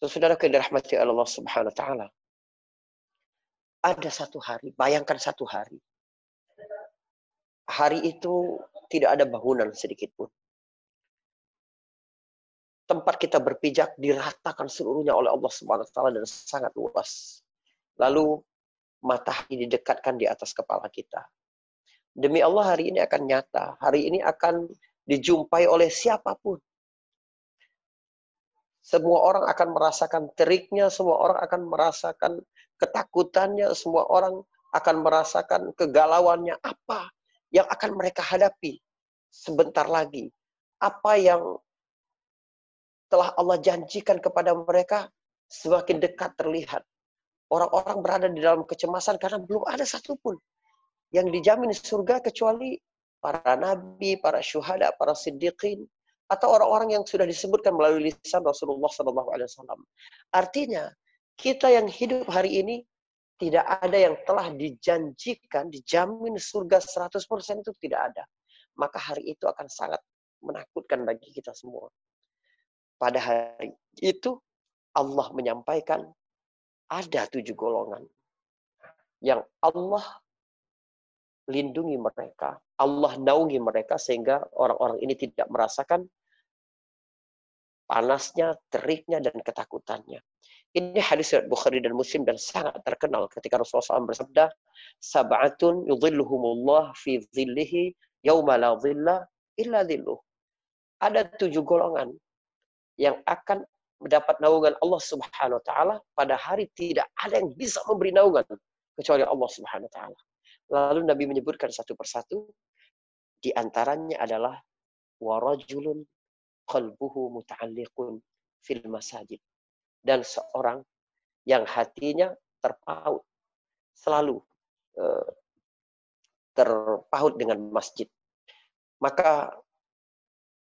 Saudara yang dirahmati Allah Subhanahu wa taala. Ada satu hari, bayangkan satu hari. Hari itu tidak ada bangunan sedikit pun. Tempat kita berpijak diratakan seluruhnya oleh Allah Subhanahu wa taala dan sangat luas. Lalu matahari didekatkan di atas kepala kita. Demi Allah hari ini akan nyata. Hari ini akan dijumpai oleh siapa pun. Semua orang akan merasakan teriknya, semua orang akan merasakan ketakutannya, semua orang akan merasakan kegalauannya. Apa yang akan mereka hadapi sebentar lagi? Apa yang telah Allah janjikan kepada mereka semakin dekat terlihat. Orang-orang berada di dalam kecemasan karena belum ada satupun yang dijamin surga kecuali para nabi, para syuhada, para siddiqin, atau orang-orang yang sudah disebutkan melalui lisan Rasulullah SAW. Artinya, kita yang hidup hari ini tidak ada yang telah dijanjikan, dijamin surga 100% itu tidak ada. Maka hari itu akan sangat menakutkan bagi kita semua. Pada hari itu, Allah menyampaikan ada tujuh golongan yang Allah lindungi mereka. Allah naungi mereka sehingga orang-orang ini tidak merasakan panasnya, teriknya, dan ketakutannya. Ini hadis Bukhari dan Muslim dan sangat terkenal ketika Rasulullah SAW bersabda, Sab'atun yudhilluhumullah fi dhillihi yawma la dhilla illa dhilluh. Ada tujuh golongan yang akan mendapat naungan Allah Subhanahu wa taala pada hari tidak ada yang bisa memberi naungan kecuali Allah Subhanahu wa taala. Lalu Nabi menyebutkan satu persatu di antaranya adalah warajulun qalbuhu muta'alliqun fil masajid. Dan seorang yang hatinya terpaut selalu uh, terpaut dengan masjid. Maka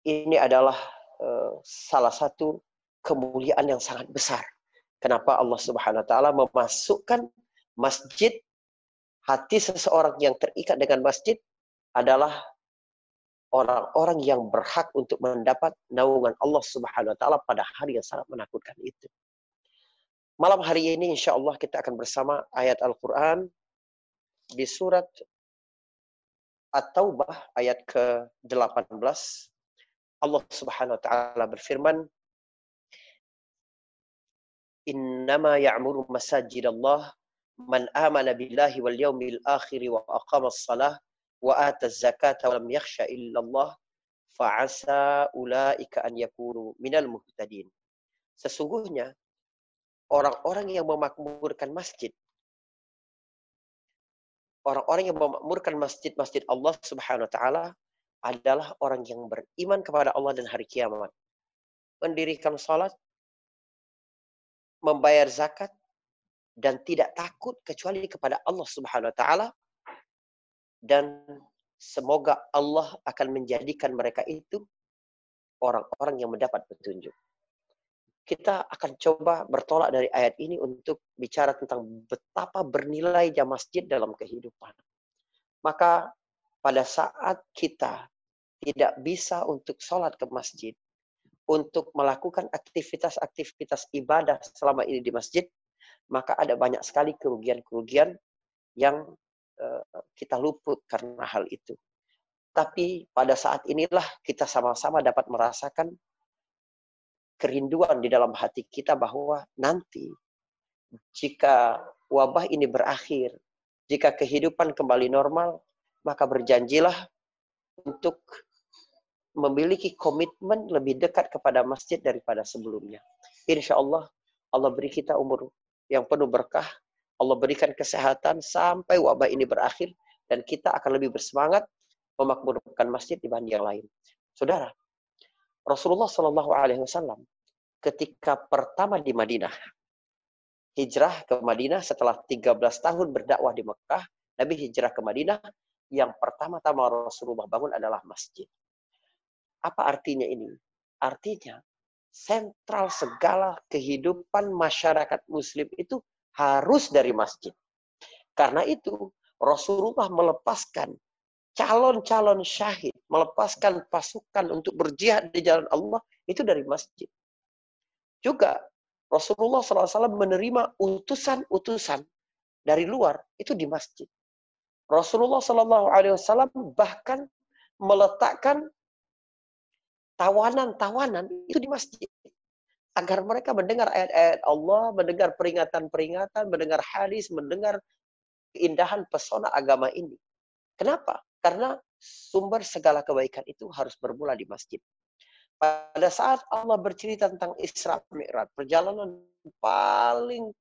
ini adalah uh, salah satu kemuliaan yang sangat besar. Kenapa Allah Subhanahu wa taala memasukkan masjid hati seseorang yang terikat dengan masjid adalah orang-orang yang berhak untuk mendapat naungan Allah Subhanahu wa taala pada hari yang sangat menakutkan itu. Malam hari ini insya Allah kita akan bersama ayat Al-Quran di surat At-Taubah ayat ke-18. Allah Subhanahu wa taala berfirman, "Innama ya'muru masajidallah man amana billahi wal yawmil akhir wa aqama as-salah wa. Sesungguhnya orang-orang yang memakmurkan masjid orang-orang yang memakmurkan masjid-masjid Allah Subhanahu wa taala adalah orang yang beriman kepada Allah dan hari kiamat. Mendirikan salat, membayar zakat dan tidak takut kecuali kepada Allah Subhanahu wa taala dan semoga Allah akan menjadikan mereka itu orang-orang yang mendapat petunjuk. Kita akan coba bertolak dari ayat ini untuk bicara tentang betapa bernilainya masjid dalam kehidupan. Maka pada saat kita tidak bisa untuk sholat ke masjid, untuk melakukan aktivitas-aktivitas ibadah selama ini di masjid, maka ada banyak sekali kerugian-kerugian yang kita luput karena hal itu. Tapi pada saat inilah kita sama-sama dapat merasakan kerinduan di dalam hati kita bahwa nanti jika wabah ini berakhir, jika kehidupan kembali normal, maka berjanjilah untuk memiliki komitmen lebih dekat kepada masjid daripada sebelumnya. Insya Allah, Allah beri kita umur yang penuh berkah, Allah berikan kesehatan sampai wabah ini berakhir dan kita akan lebih bersemangat memakmurkan masjid dibanding yang lain. Saudara, Rasulullah Shallallahu Alaihi Wasallam ketika pertama di Madinah, hijrah ke Madinah setelah 13 tahun berdakwah di Mekah, Nabi hijrah ke Madinah, yang pertama-tama Rasulullah bangun adalah masjid. Apa artinya ini? Artinya, sentral segala kehidupan masyarakat muslim itu harus dari masjid. Karena itu Rasulullah melepaskan calon-calon syahid, melepaskan pasukan untuk berjihad di jalan Allah itu dari masjid. Juga Rasulullah SAW menerima utusan-utusan dari luar itu di masjid. Rasulullah SAW bahkan meletakkan tawanan-tawanan itu di masjid agar mereka mendengar ayat-ayat Allah, mendengar peringatan-peringatan, mendengar hadis, mendengar keindahan pesona agama ini. Kenapa? Karena sumber segala kebaikan itu harus bermula di masjid. Pada saat Allah bercerita tentang Isra Mi'raj, perjalanan paling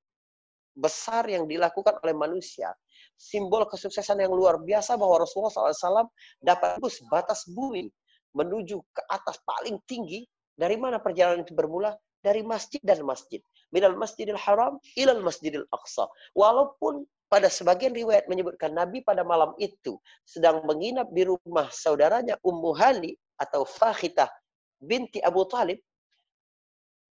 besar yang dilakukan oleh manusia, simbol kesuksesan yang luar biasa bahwa Rasulullah SAW dapat tembus batas bumi menuju ke atas paling tinggi. Dari mana perjalanan itu bermula? Dari masjid dan masjid. Minal masjidil haram ilal masjidil aqsa. Walaupun pada sebagian riwayat menyebutkan Nabi pada malam itu sedang menginap di rumah saudaranya Ummu Hani atau Fakhitah binti Abu Talib,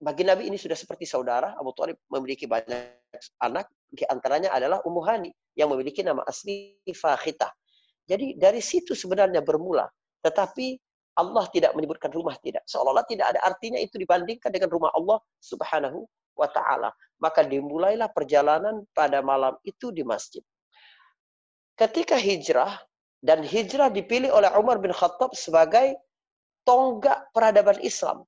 bagi Nabi ini sudah seperti saudara. Abu Talib memiliki banyak anak, di antaranya adalah Ummu Hani yang memiliki nama asli Fakhita. Jadi dari situ sebenarnya bermula. Tetapi Allah tidak menyebutkan rumah tidak. Seolah-olah tidak ada artinya itu dibandingkan dengan rumah Allah subhanahu wa ta'ala. Maka dimulailah perjalanan pada malam itu di masjid. Ketika hijrah, dan hijrah dipilih oleh Umar bin Khattab sebagai tonggak peradaban Islam.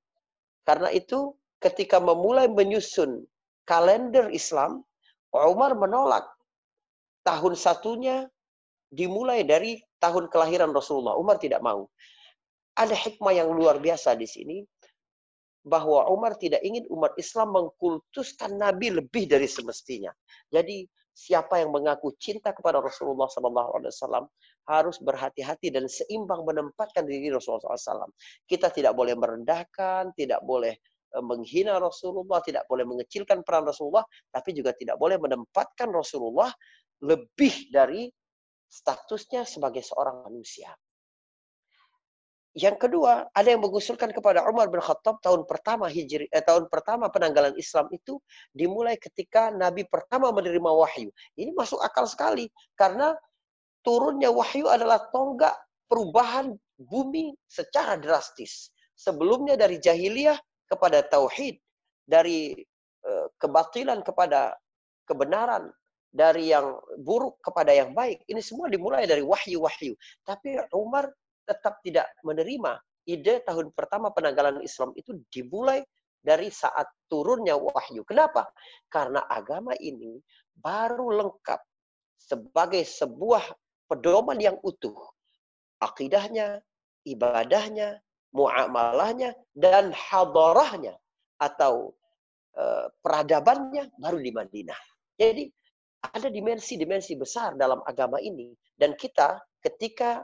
Karena itu ketika memulai menyusun kalender Islam, Umar menolak tahun satunya dimulai dari tahun kelahiran Rasulullah. Umar tidak mau. Ada hikmah yang luar biasa di sini bahwa Umar tidak ingin umat Islam mengkultuskan Nabi lebih dari semestinya. Jadi siapa yang mengaku cinta kepada Rasulullah SAW harus berhati-hati dan seimbang menempatkan diri Rasulullah SAW. Kita tidak boleh merendahkan, tidak boleh e, menghina Rasulullah, tidak boleh mengecilkan peran Rasulullah, tapi juga tidak boleh menempatkan Rasulullah lebih dari statusnya sebagai seorang manusia. Yang kedua, ada yang mengusulkan kepada Umar bin Khattab tahun pertama hijri, eh, tahun pertama penanggalan Islam itu dimulai ketika Nabi pertama menerima wahyu. Ini masuk akal sekali karena turunnya wahyu adalah tonggak perubahan bumi secara drastis. Sebelumnya dari jahiliyah kepada tauhid, dari eh, kebatilan kepada kebenaran, dari yang buruk kepada yang baik. Ini semua dimulai dari wahyu-wahyu. Tapi Umar tetap tidak menerima ide tahun pertama penanggalan Islam itu dimulai dari saat turunnya wahyu. Kenapa? Karena agama ini baru lengkap sebagai sebuah pedoman yang utuh. Akidahnya, ibadahnya, muamalahnya, dan hadarahnya atau e, peradabannya baru di Madinah. Jadi ada dimensi-dimensi besar dalam agama ini. Dan kita ketika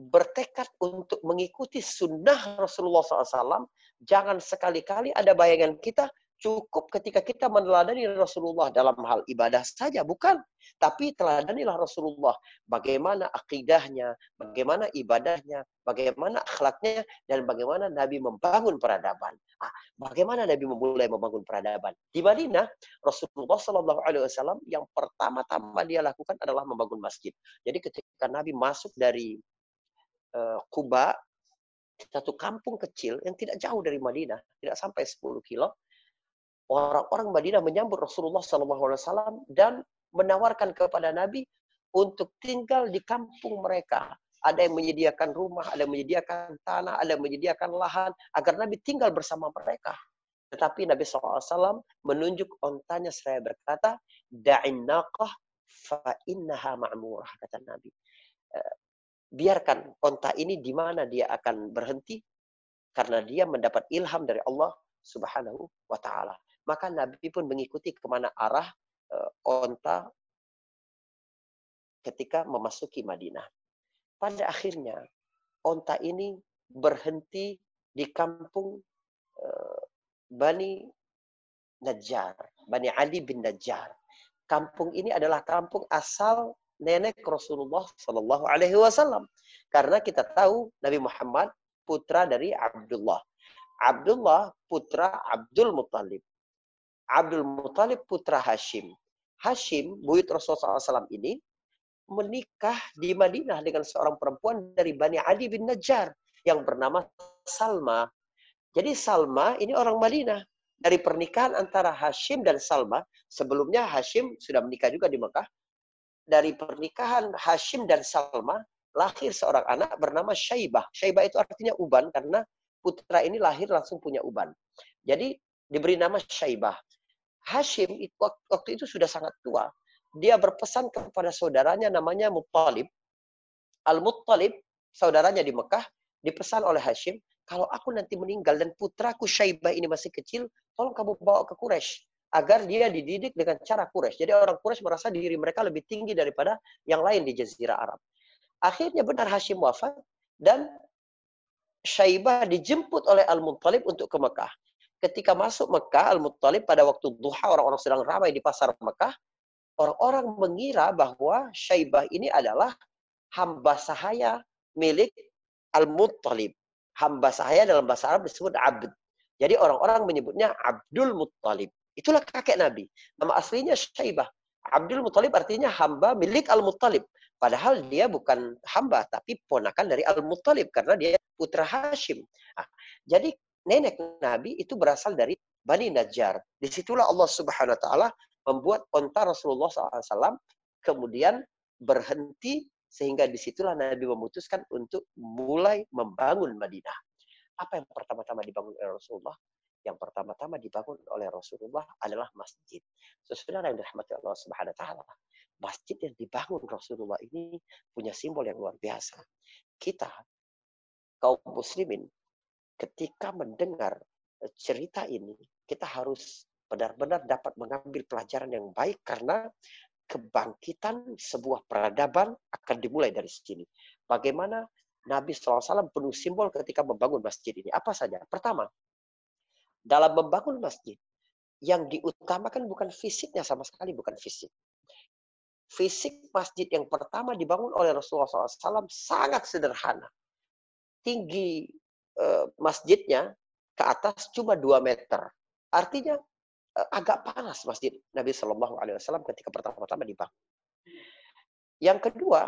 bertekad untuk mengikuti sunnah Rasulullah SAW, jangan sekali-kali ada bayangan kita cukup ketika kita meneladani Rasulullah dalam hal ibadah saja, bukan. Tapi teladanilah Rasulullah. Bagaimana akidahnya, bagaimana ibadahnya, bagaimana akhlaknya, dan bagaimana Nabi membangun peradaban. Ah, bagaimana Nabi memulai membangun peradaban? Di Madinah, Rasulullah SAW yang pertama-tama dia lakukan adalah membangun masjid. Jadi ketika Nabi masuk dari Kuba, satu kampung kecil yang tidak jauh dari Madinah, tidak sampai 10 kilo. Orang-orang Madinah menyambut Rasulullah SAW dan menawarkan kepada Nabi untuk tinggal di kampung mereka. Ada yang menyediakan rumah, ada yang menyediakan tanah, ada yang menyediakan lahan agar Nabi tinggal bersama mereka. Tetapi Nabi SAW menunjuk ontanya seraya berkata, Da'in naqah fa innaha ma'murah, kata Nabi. Eh, biarkan onta ini di mana dia akan berhenti karena dia mendapat ilham dari Allah Subhanahu wa taala. Maka Nabi pun mengikuti ke mana arah uh, onta ketika memasuki Madinah. Pada akhirnya onta ini berhenti di kampung uh, Bani Najjar, Bani Ali bin Najjar. Kampung ini adalah kampung asal nenek Rasulullah Shallallahu Alaihi Wasallam. Karena kita tahu Nabi Muhammad putra dari Abdullah. Abdullah putra Abdul Muttalib. Abdul Muttalib putra Hashim. Hashim, buyut Rasulullah SAW ini, menikah di Madinah dengan seorang perempuan dari Bani Adi bin Najjar yang bernama Salma. Jadi Salma ini orang Madinah. Dari pernikahan antara Hashim dan Salma, sebelumnya Hashim sudah menikah juga di Mekah. Dari pernikahan Hashim dan Salma, lahir seorang anak bernama Syaibah. Syaibah itu artinya uban karena putra ini lahir langsung punya uban. Jadi diberi nama Syaibah. Hashim waktu itu sudah sangat tua. Dia berpesan kepada saudaranya namanya Muttalib. Al-Muttalib, saudaranya di Mekah, dipesan oleh Hashim, kalau aku nanti meninggal dan putraku Syaibah ini masih kecil, tolong kamu bawa ke Quraisy agar dia dididik dengan cara Quraisy. Jadi orang Quraisy merasa diri mereka lebih tinggi daripada yang lain di Jazirah Arab. Akhirnya benar Hashim wafat dan Syaibah dijemput oleh Al-Muttalib untuk ke Mekah. Ketika masuk Mekah, Al-Muttalib pada waktu duha orang-orang sedang ramai di pasar Mekah, orang-orang mengira bahwa Syaibah ini adalah hamba sahaya milik Al-Muttalib hamba saya dalam bahasa Arab disebut abd. Jadi orang-orang menyebutnya Abdul Muttalib. Itulah kakek Nabi. Nama aslinya Syaibah. Abdul Muttalib artinya hamba milik Al-Muttalib. Padahal dia bukan hamba, tapi ponakan dari Al-Muttalib. Karena dia putra Hashim. Nah, jadi nenek Nabi itu berasal dari Bani Najjar. Di situlah Allah subhanahu wa ta'ala membuat onta Rasulullah SAW kemudian berhenti sehingga di situlah Nabi memutuskan untuk mulai membangun Madinah. Apa yang pertama-tama dibangun oleh Rasulullah? Yang pertama-tama dibangun oleh Rasulullah adalah masjid. Sesudah yang dirahmati Allah Subhanahu wa taala. Masjid yang dibangun Rasulullah ini punya simbol yang luar biasa. Kita kaum muslimin ketika mendengar cerita ini, kita harus benar-benar dapat mengambil pelajaran yang baik karena kebangkitan sebuah peradaban akan dimulai dari sini. Bagaimana Nabi SAW penuh simbol ketika membangun masjid ini. Apa saja? Pertama, dalam membangun masjid, yang diutamakan bukan fisiknya sama sekali, bukan fisik. Fisik masjid yang pertama dibangun oleh Rasulullah SAW sangat sederhana. Tinggi eh, masjidnya ke atas cuma 2 meter. Artinya Eh, agak panas masjid Nabi Shallallahu Alaihi Wasallam ketika pertama-tama dibangun. Yang kedua,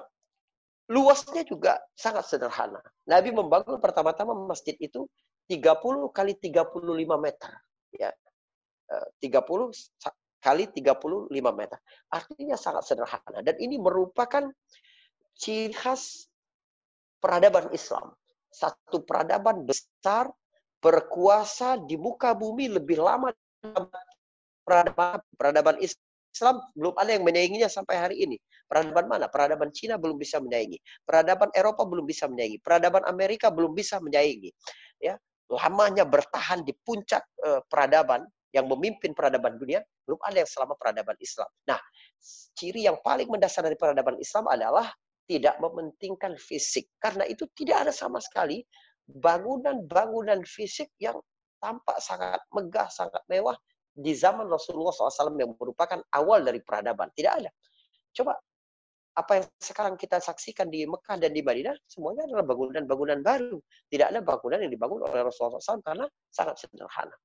luasnya juga sangat sederhana. Nabi membangun pertama-tama masjid itu 30 kali 35 meter. Ya. 30 eh, kali 35 meter. Artinya sangat sederhana. Dan ini merupakan ciri khas peradaban Islam. Satu peradaban besar, berkuasa di muka bumi lebih lama peradaban peradaban Islam belum ada yang menyainginya sampai hari ini. Peradaban mana? Peradaban Cina belum bisa menyaingi. Peradaban Eropa belum bisa menyaingi. Peradaban Amerika belum bisa menyaingi. Ya, lamanya bertahan di puncak uh, peradaban yang memimpin peradaban dunia belum ada yang selama peradaban Islam. Nah, ciri yang paling mendasar dari peradaban Islam adalah tidak mementingkan fisik. Karena itu tidak ada sama sekali bangunan-bangunan fisik yang tampak sangat megah, sangat mewah, di zaman Rasulullah SAW yang merupakan awal dari peradaban. Tidak ada. Coba apa yang sekarang kita saksikan di Mekah dan di Madinah, semuanya adalah bangunan-bangunan baru. Tidak ada bangunan yang dibangun oleh Rasulullah SAW karena sangat sederhana.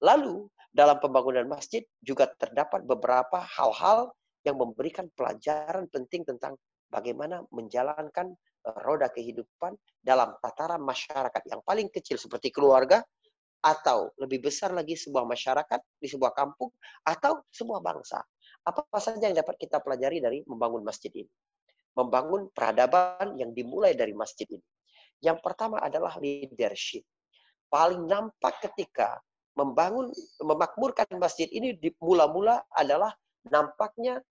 Lalu, dalam pembangunan masjid juga terdapat beberapa hal-hal yang memberikan pelajaran penting tentang bagaimana menjalankan eh, roda kehidupan dalam tataran masyarakat yang paling kecil seperti keluarga atau lebih besar lagi sebuah masyarakat di sebuah kampung atau sebuah bangsa. Apa saja yang dapat kita pelajari dari membangun masjid ini? Membangun peradaban yang dimulai dari masjid ini. Yang pertama adalah leadership. Paling nampak ketika membangun, memakmurkan masjid ini di mula-mula adalah nampaknya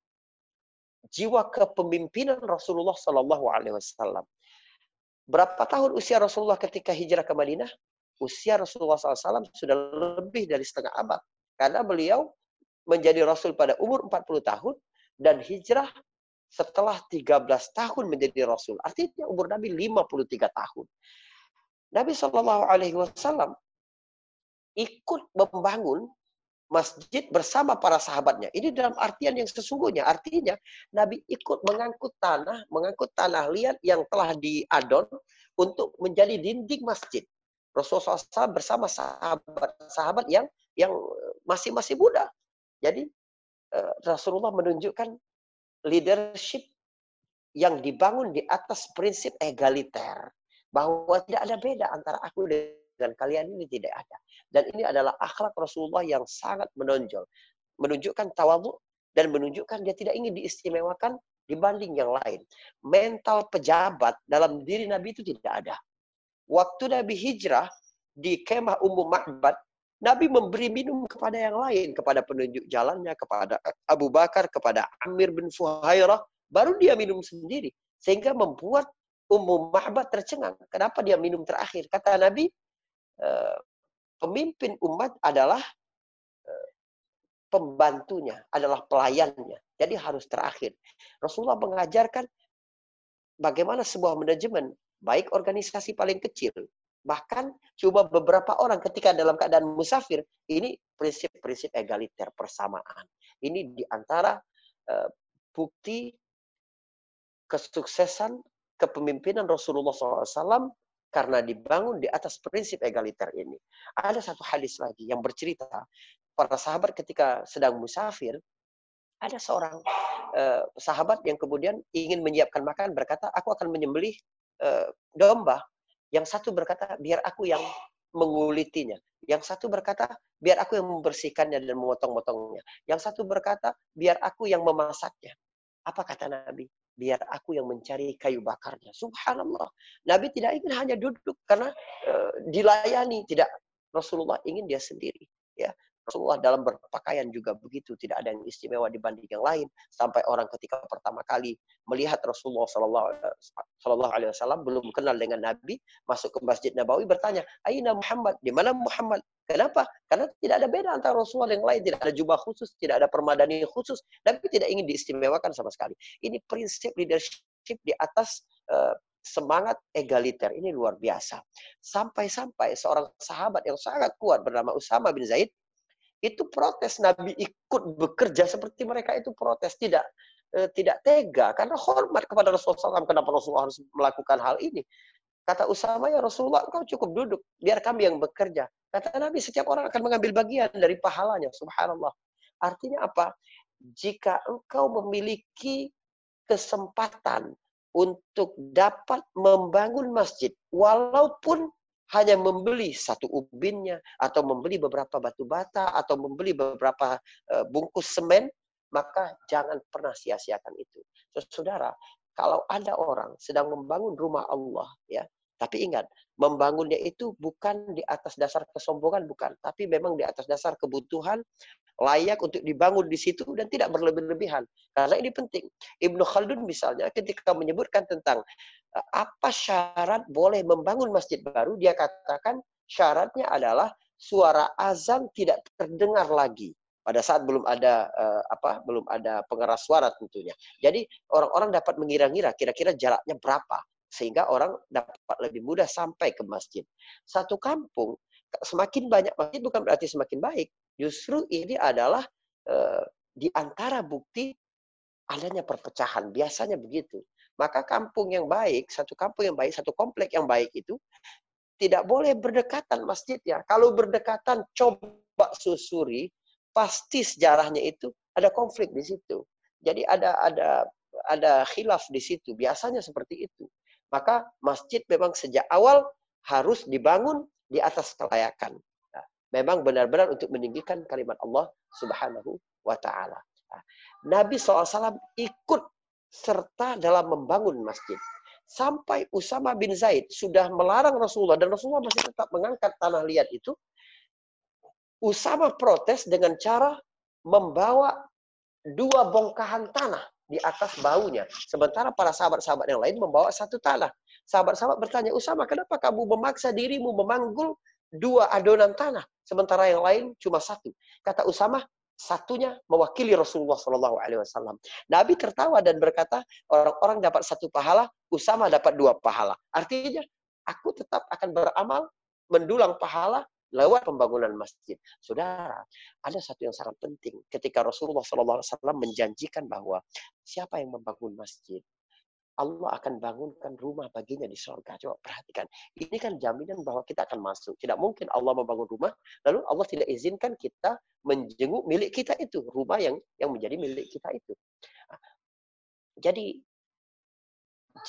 jiwa kepemimpinan Rasulullah Shallallahu Alaihi Wasallam. Berapa tahun usia Rasulullah ketika hijrah ke Madinah? Usia Rasulullah SAW sudah lebih dari setengah abad. Karena beliau menjadi Rasul pada umur 40 tahun dan hijrah setelah 13 tahun menjadi Rasul. Artinya umur Nabi 53 tahun. Nabi Shallallahu Alaihi Wasallam ikut membangun masjid bersama para sahabatnya. Ini dalam artian yang sesungguhnya. Artinya Nabi ikut mengangkut tanah, mengangkut tanah liat yang telah diadon untuk menjadi dinding masjid. Rasulullah SAW bersama sahabat-sahabat yang yang masih masih muda. Jadi eh, Rasulullah menunjukkan leadership yang dibangun di atas prinsip egaliter bahwa tidak ada beda antara aku dengan kalian ini tidak ada. Dan ini adalah akhlak Rasulullah yang sangat menonjol. Menunjukkan tawadhu dan menunjukkan dia tidak ingin diistimewakan dibanding yang lain. Mental pejabat dalam diri Nabi itu tidak ada. Waktu Nabi hijrah di kemah umum Ma'bad, Nabi memberi minum kepada yang lain, kepada penunjuk jalannya, kepada Abu Bakar, kepada Amir bin Fuhairah, baru dia minum sendiri. Sehingga membuat Ummu Mahbad tercengang. Kenapa dia minum terakhir? Kata Nabi, eh, pemimpin umat adalah eh, pembantunya, adalah pelayannya. Jadi harus terakhir. Rasulullah mengajarkan bagaimana sebuah manajemen, baik organisasi paling kecil, Bahkan cuma beberapa orang ketika dalam keadaan musafir, ini prinsip-prinsip egaliter, persamaan. Ini di antara uh, bukti kesuksesan kepemimpinan Rasulullah SAW karena dibangun di atas prinsip egaliter ini. Ada satu hadis lagi yang bercerita, para sahabat ketika sedang musafir, ada seorang uh, sahabat yang kemudian ingin menyiapkan makan berkata, aku akan menyembelih uh, domba yang satu berkata, biar aku yang mengulitinya. Yang satu berkata, biar aku yang membersihkannya dan memotong-motongnya. Yang satu berkata, biar aku yang memasaknya. Apa kata Nabi? Biar aku yang mencari kayu bakarnya. Subhanallah. Nabi tidak ingin hanya duduk karena e, dilayani. Tidak. Rasulullah ingin dia sendiri. Ya, Rasulullah dalam berpakaian juga begitu, tidak ada yang istimewa dibanding yang lain. Sampai orang ketika pertama kali melihat Rasulullah Shallallahu Alaihi Wasallam belum kenal dengan Nabi, masuk ke Masjid Nabawi bertanya, Aina Muhammad? Di mana Muhammad? Kenapa? Karena tidak ada beda antara Rasulullah yang lain. Tidak ada jubah khusus, tidak ada permadani khusus. Nabi tidak ingin diistimewakan sama sekali. Ini prinsip leadership di atas uh, semangat egaliter. Ini luar biasa. Sampai-sampai seorang sahabat yang sangat kuat bernama Usama bin Zaid itu protes. Nabi ikut bekerja seperti mereka itu protes. Tidak eh, tidak tega. Karena hormat kepada Rasulullah SAW kenapa Rasulullah harus melakukan hal ini? Kata Usama ya Rasulullah engkau cukup duduk. Biar kami yang bekerja. Kata Nabi setiap orang akan mengambil bagian dari pahalanya. Subhanallah. Artinya apa? Jika engkau memiliki kesempatan untuk dapat membangun masjid walaupun hanya membeli satu ubinnya atau membeli beberapa batu bata atau membeli beberapa uh, bungkus semen, maka jangan pernah sia-siakan itu. Saudara, kalau ada orang sedang membangun rumah Allah, ya, tapi ingat, membangunnya itu bukan di atas dasar kesombongan, bukan. Tapi memang di atas dasar kebutuhan, layak untuk dibangun di situ dan tidak berlebih-lebihan. Karena ini penting. Ibnu Khaldun misalnya ketika menyebutkan tentang eh, apa syarat boleh membangun masjid baru, dia katakan syaratnya adalah suara azan tidak terdengar lagi pada saat belum ada uh, apa belum ada pengeras suara tentunya. Jadi orang-orang dapat mengira-ngira kira-kira jaraknya berapa sehingga orang dapat lebih mudah sampai ke masjid. Satu kampung semakin banyak masjid bukan berarti semakin baik. Justru ini adalah uh, di antara bukti adanya perpecahan. Biasanya begitu. Maka kampung yang baik, satu kampung yang baik, satu komplek yang baik itu tidak boleh berdekatan masjidnya. Kalau berdekatan coba susuri, pasti sejarahnya itu ada konflik di situ. Jadi ada ada ada khilaf di situ. Biasanya seperti itu. Maka masjid memang sejak awal harus dibangun di atas kelayakan memang benar-benar untuk meninggikan kalimat Allah Subhanahu wa taala. Nah, Nabi SAW ikut serta dalam membangun masjid. Sampai Usama bin Zaid sudah melarang Rasulullah dan Rasulullah masih tetap mengangkat tanah liat itu. Usama protes dengan cara membawa dua bongkahan tanah di atas baunya. Sementara para sahabat-sahabat yang lain membawa satu tanah. Sahabat-sahabat bertanya, Usama, kenapa kamu memaksa dirimu memanggul dua adonan tanah, sementara yang lain cuma satu. Kata Usama, satunya mewakili Rasulullah Shallallahu Alaihi Wasallam. Nabi tertawa dan berkata, orang-orang dapat satu pahala, Usama dapat dua pahala. Artinya, aku tetap akan beramal mendulang pahala lewat pembangunan masjid. Saudara, ada satu yang sangat penting. Ketika Rasulullah SAW menjanjikan bahwa siapa yang membangun masjid, Allah akan bangunkan rumah baginya di surga. Coba perhatikan. Ini kan jaminan bahwa kita akan masuk. Tidak mungkin Allah membangun rumah, lalu Allah tidak izinkan kita menjenguk milik kita itu. Rumah yang yang menjadi milik kita itu. Jadi,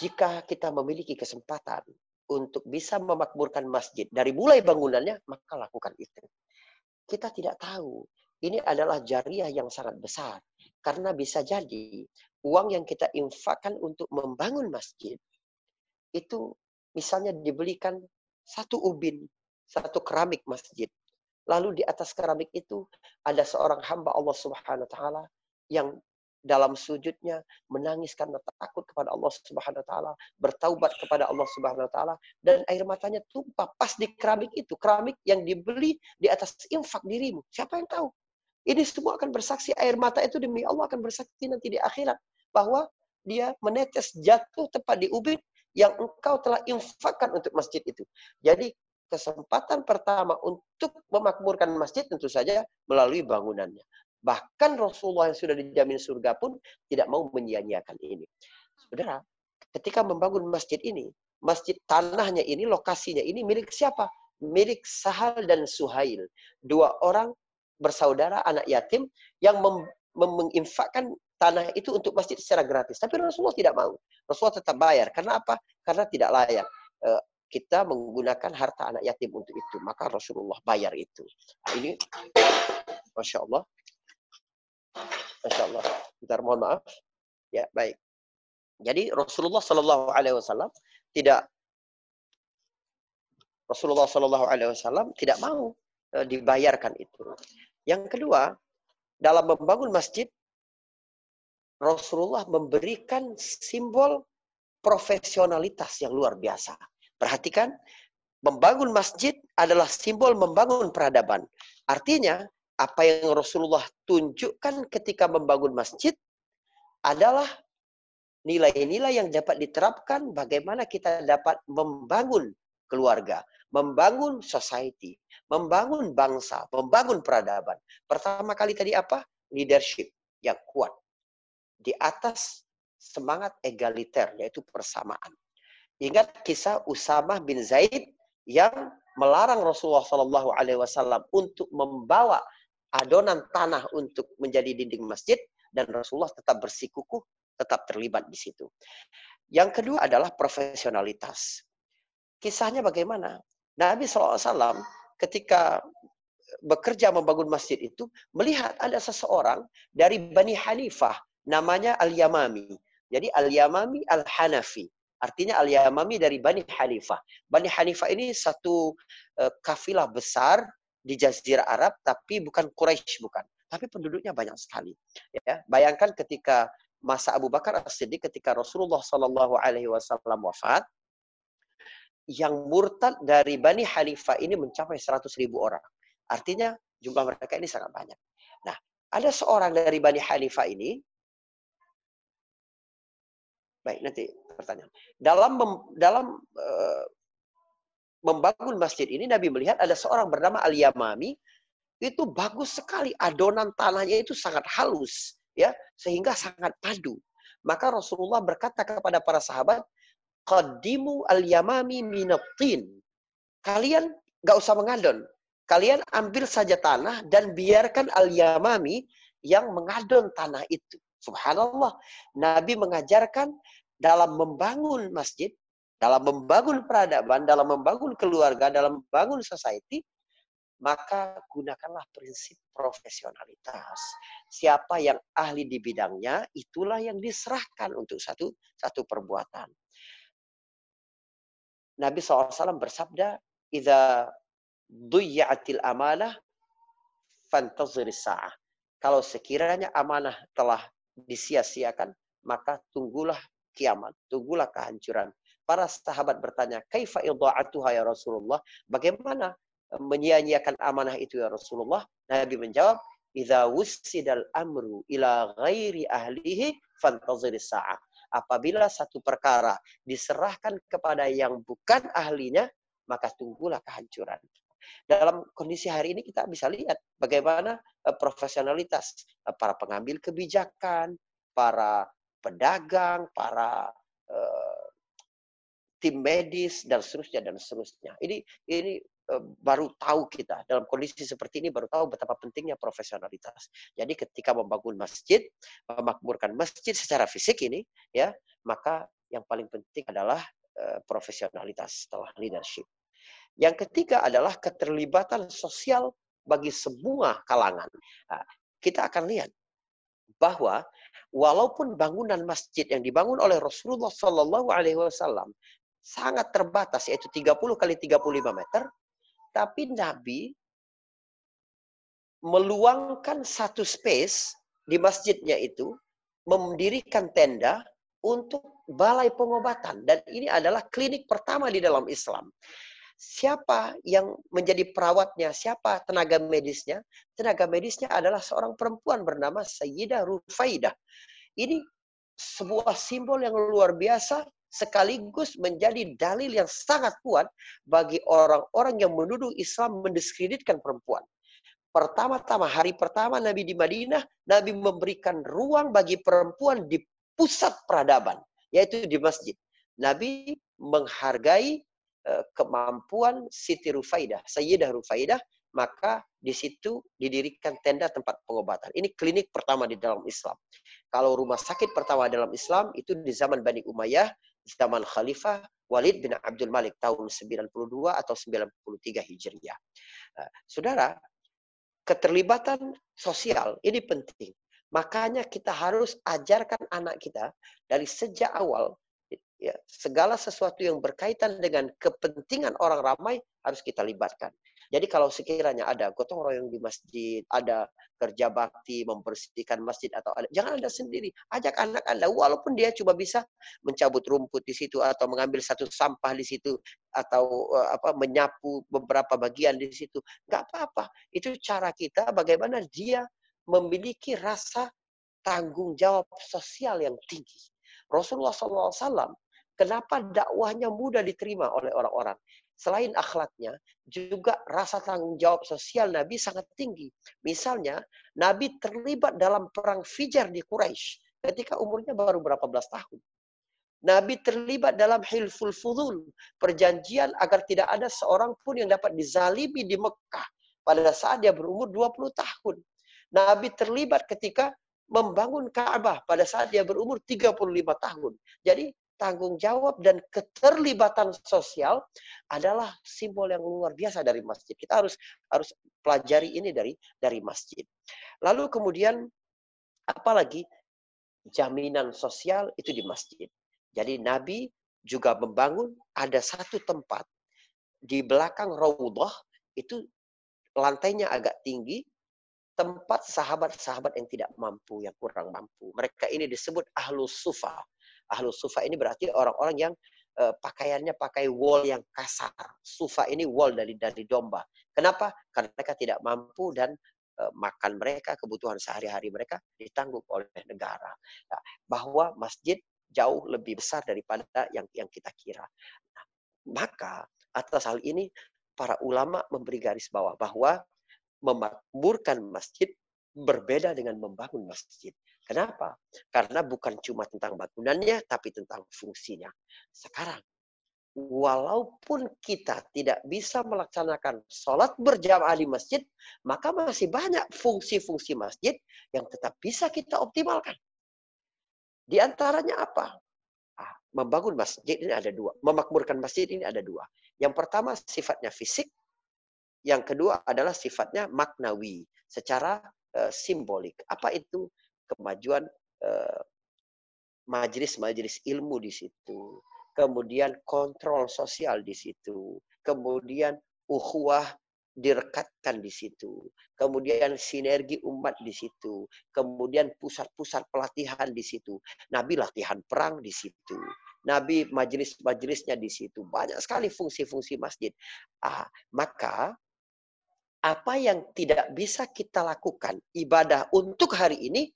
jika kita memiliki kesempatan untuk bisa memakmurkan masjid dari mulai bangunannya, maka lakukan itu. Kita tidak tahu. Ini adalah jariah yang sangat besar. Karena bisa jadi uang yang kita infakkan untuk membangun masjid, itu misalnya dibelikan satu ubin, satu keramik masjid. Lalu di atas keramik itu ada seorang hamba Allah Subhanahu wa taala yang dalam sujudnya menangis karena takut kepada Allah Subhanahu wa taala, bertaubat kepada Allah Subhanahu wa taala dan air matanya tumpah pas di keramik itu, keramik yang dibeli di atas infak dirimu. Siapa yang tahu? Ini semua akan bersaksi air mata itu demi Allah akan bersaksi nanti di akhirat bahwa dia menetes jatuh tepat di ubin yang engkau telah infakkan untuk masjid itu. Jadi kesempatan pertama untuk memakmurkan masjid tentu saja melalui bangunannya. Bahkan Rasulullah yang sudah dijamin surga pun tidak mau menyia-nyiakan ini. Saudara, ketika membangun masjid ini, masjid tanahnya ini, lokasinya ini milik siapa? Milik Sahal dan Suhail. Dua orang bersaudara, anak yatim, yang mem menginfakkan tanah itu untuk masjid secara gratis. Tapi Rasulullah tidak mau. Rasulullah tetap bayar. Karena apa? Karena tidak layak. Eh, kita menggunakan harta anak yatim untuk itu. Maka Rasulullah bayar itu. Nah, ini, Masya Allah. Masya Allah. Bentar, mohon maaf. Ya, baik. Jadi Rasulullah Shallallahu Alaihi Wasallam tidak Rasulullah Shallallahu Alaihi Wasallam tidak mau e, dibayarkan itu. Yang kedua, dalam membangun masjid, Rasulullah memberikan simbol profesionalitas yang luar biasa. Perhatikan, membangun masjid adalah simbol membangun peradaban. Artinya, apa yang Rasulullah tunjukkan ketika membangun masjid adalah nilai-nilai yang dapat diterapkan bagaimana kita dapat membangun keluarga, membangun society, membangun bangsa, membangun peradaban. Pertama kali tadi apa? Leadership yang kuat. Di atas semangat egaliter, yaitu persamaan. Ingat kisah Usamah bin Zaid yang melarang Rasulullah Wasallam untuk membawa adonan tanah untuk menjadi dinding masjid dan Rasulullah tetap bersikukuh, tetap terlibat di situ. Yang kedua adalah profesionalitas. Kisahnya bagaimana? Nabi SAW ketika bekerja membangun masjid itu melihat ada seseorang dari Bani Hanifah namanya Al-Yamami. Jadi Al-Yamami Al-Hanafi. Artinya Al-Yamami dari Bani Hanifah. Bani Hanifah ini satu uh, kafilah besar di Jazirah Arab, tapi bukan Quraisy bukan, tapi penduduknya banyak sekali. Ya, bayangkan ketika masa Abu Bakar As-Siddiq ketika Rasulullah Shallallahu Alaihi Wasallam wafat, yang murtad dari Bani Hanifah ini mencapai 100 ribu orang. Artinya jumlah mereka ini sangat banyak. Nah, ada seorang dari Bani Hanifah ini, baik nanti pertanyaan. Dalam dalam uh, membangun masjid ini Nabi melihat ada seorang bernama Al-Yamami itu bagus sekali adonan tanahnya itu sangat halus ya sehingga sangat padu. Maka Rasulullah berkata kepada para sahabat, "Qaddimu al-yamami minatin." Kalian gak usah mengadon. Kalian ambil saja tanah dan biarkan al-yamami yang mengadon tanah itu. Subhanallah. Nabi mengajarkan dalam membangun masjid dalam membangun peradaban, dalam membangun keluarga, dalam membangun society, maka gunakanlah prinsip profesionalitas. Siapa yang ahli di bidangnya, itulah yang diserahkan untuk satu satu perbuatan. Nabi SAW bersabda, "Idza duyya'atil amanah fantaziris sa'ah." Kalau sekiranya amanah telah disia-siakan, maka tunggulah kiamat, tunggulah kehancuran para sahabat bertanya, "Kaifa idha'atuha ya Rasulullah?" Bagaimana e, menyia-nyiakan amanah itu ya Rasulullah? Nabi menjawab, "Idza wussidal amru ila ghairi ahlihi fantazir sa'ah." Apabila satu perkara diserahkan kepada yang bukan ahlinya, maka tunggulah kehancuran. Dalam kondisi hari ini kita bisa lihat bagaimana e, profesionalitas e, para pengambil kebijakan, para pedagang, para tim medis dan seterusnya dan seterusnya. Ini ini eh, baru tahu kita dalam kondisi seperti ini baru tahu betapa pentingnya profesionalitas. Jadi ketika membangun masjid, memakmurkan masjid secara fisik ini ya, maka yang paling penting adalah uh, profesionalitas atau leadership. Yang ketiga adalah keterlibatan sosial bagi semua kalangan. Nah, kita akan lihat bahwa walaupun bangunan masjid yang dibangun oleh Rasulullah Shallallahu Alaihi Wasallam sangat terbatas yaitu 30 kali 35 meter, tapi Nabi meluangkan satu space di masjidnya itu mendirikan tenda untuk balai pengobatan dan ini adalah klinik pertama di dalam Islam siapa yang menjadi perawatnya, siapa tenaga medisnya? Tenaga medisnya adalah seorang perempuan bernama Sayyidah Rufaidah. Ini sebuah simbol yang luar biasa sekaligus menjadi dalil yang sangat kuat bagi orang-orang yang menuduh Islam mendiskreditkan perempuan. Pertama-tama, hari pertama Nabi di Madinah, Nabi memberikan ruang bagi perempuan di pusat peradaban, yaitu di masjid. Nabi menghargai Eh, kemampuan Siti Rufaidah, Sayyidah Rufaidah, maka di situ didirikan tenda tempat pengobatan. Ini klinik pertama di dalam Islam. Kalau rumah sakit pertama dalam Islam itu di zaman Bani Umayyah, zaman Khalifah Walid bin Abdul Malik tahun 92 atau 93 Hijriah. Eh, saudara, keterlibatan sosial ini penting. Makanya kita harus ajarkan anak kita dari sejak awal ya segala sesuatu yang berkaitan dengan kepentingan orang ramai harus kita libatkan. Jadi kalau sekiranya ada gotong royong di masjid, ada kerja bakti membersihkan masjid atau ada, jangan anda sendiri, ajak anak anda walaupun dia cuma bisa mencabut rumput di situ atau mengambil satu sampah di situ atau uh, apa menyapu beberapa bagian di situ, nggak apa-apa. Itu cara kita bagaimana dia memiliki rasa tanggung jawab sosial yang tinggi. Rasulullah SAW Kenapa dakwahnya mudah diterima oleh orang-orang? Selain akhlaknya, juga rasa tanggung jawab sosial Nabi sangat tinggi. Misalnya, Nabi terlibat dalam perang Fijar di Quraisy ketika umurnya baru berapa belas tahun. Nabi terlibat dalam hilful fudul, perjanjian agar tidak ada seorang pun yang dapat dizalimi di Mekah pada saat dia berumur 20 tahun. Nabi terlibat ketika membangun Ka'bah pada saat dia berumur 35 tahun. Jadi tanggung jawab dan keterlibatan sosial adalah simbol yang luar biasa dari masjid. Kita harus harus pelajari ini dari dari masjid. Lalu kemudian apalagi jaminan sosial itu di masjid. Jadi Nabi juga membangun ada satu tempat di belakang Raudhah itu lantainya agak tinggi tempat sahabat-sahabat yang tidak mampu, yang kurang mampu. Mereka ini disebut ahlus sufa. Ahlus sufa ini berarti orang-orang yang uh, pakaiannya pakai wool yang kasar. Sufa ini wool dari dari domba. Kenapa? Karena mereka tidak mampu dan uh, makan mereka, kebutuhan sehari-hari mereka ditanggung oleh negara. Nah, bahwa masjid jauh lebih besar daripada yang yang kita kira. Nah, maka atas hal ini para ulama memberi garis bawah bahwa memakmurkan masjid berbeda dengan membangun masjid. Kenapa? Karena bukan cuma tentang bangunannya, tapi tentang fungsinya. Sekarang, walaupun kita tidak bisa melaksanakan sholat berjamaah di masjid, maka masih banyak fungsi-fungsi masjid yang tetap bisa kita optimalkan. Di antaranya apa? Ah, membangun masjid ini ada dua. Memakmurkan masjid ini ada dua. Yang pertama sifatnya fisik. Yang kedua adalah sifatnya maknawi. Secara uh, simbolik. Apa itu? Kemajuan eh, majelis-majelis ilmu di situ, kemudian kontrol sosial di situ, kemudian ukhuwah direkatkan di situ, kemudian sinergi umat di situ, kemudian pusat-pusat pelatihan di situ, Nabi latihan perang di situ, Nabi majelis-majelisnya di situ, banyak sekali fungsi-fungsi masjid. Ah, maka apa yang tidak bisa kita lakukan ibadah untuk hari ini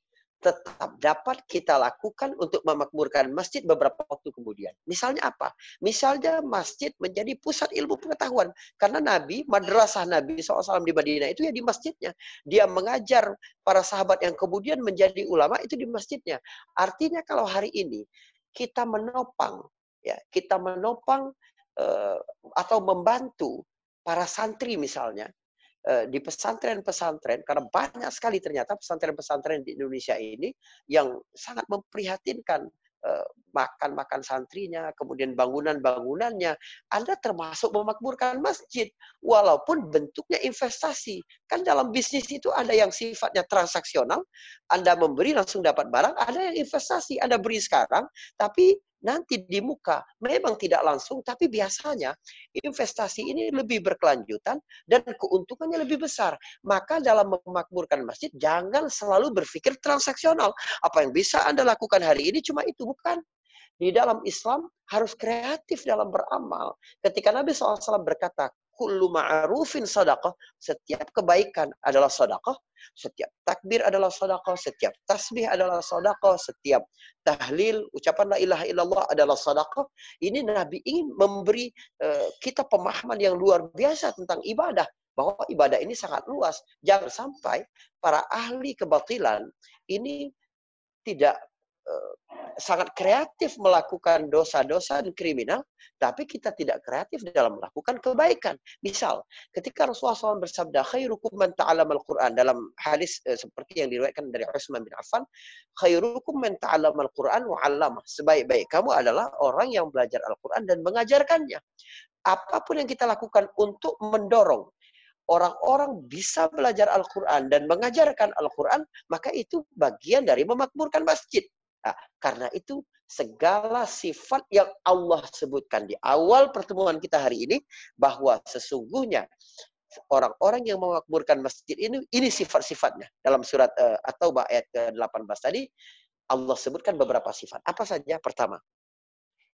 tetap dapat kita lakukan untuk memakmurkan masjid beberapa waktu kemudian. Misalnya apa? Misalnya masjid menjadi pusat ilmu pengetahuan. Karena Nabi, madrasah Nabi SAW di Madinah itu ya di masjidnya. Dia mengajar para sahabat yang kemudian menjadi ulama itu di masjidnya. Artinya kalau hari ini kita menopang, ya kita menopang uh, atau membantu para santri misalnya, di pesantren-pesantren karena banyak sekali ternyata pesantren-pesantren di Indonesia ini yang sangat memprihatinkan eh, makan-makan santrinya, kemudian bangunan-bangunannya, Anda termasuk memakmurkan masjid. Walaupun bentuknya investasi. Kan dalam bisnis itu ada yang sifatnya transaksional, Anda memberi langsung dapat barang, ada yang investasi, Anda beri sekarang, tapi nanti di muka memang tidak langsung tapi biasanya investasi ini lebih berkelanjutan dan keuntungannya lebih besar. Maka dalam memakmurkan masjid jangan selalu berpikir transaksional. Apa yang bisa Anda lakukan hari ini cuma itu bukan. Di dalam Islam harus kreatif dalam beramal. Ketika Nabi SAW berkata, kullu ma'arufin sadaqah. Setiap kebaikan adalah sadaqah. Setiap takbir adalah sadaqah. Setiap tasbih adalah sadaqah. Setiap tahlil, ucapan la ilaha illallah adalah sadaqah. Ini Nabi ingin memberi uh, kita pemahaman yang luar biasa tentang ibadah. Bahwa ibadah ini sangat luas. Jangan sampai para ahli kebatilan ini tidak sangat kreatif melakukan dosa-dosa dan kriminal, tapi kita tidak kreatif dalam melakukan kebaikan. Misal, ketika Rasulullah SAW bersabda, khairukum man ta'alam al-Quran, dalam hadis eh, seperti yang diriwayatkan dari Utsman bin Affan, khairukum man ta'alam al-Quran wa Sebaik-baik kamu adalah orang yang belajar Al-Quran dan mengajarkannya. Apa pun yang kita lakukan untuk mendorong orang-orang bisa belajar Al-Quran dan mengajarkan Al-Quran, maka itu bagian dari memakmurkan masjid. Nah, karena itu segala sifat yang Allah sebutkan di awal pertemuan kita hari ini bahwa sesungguhnya orang-orang yang memakmurkan masjid ini ini sifat-sifatnya dalam surat uh, atau ayat ke-18 tadi Allah sebutkan beberapa sifat. Apa saja? Pertama,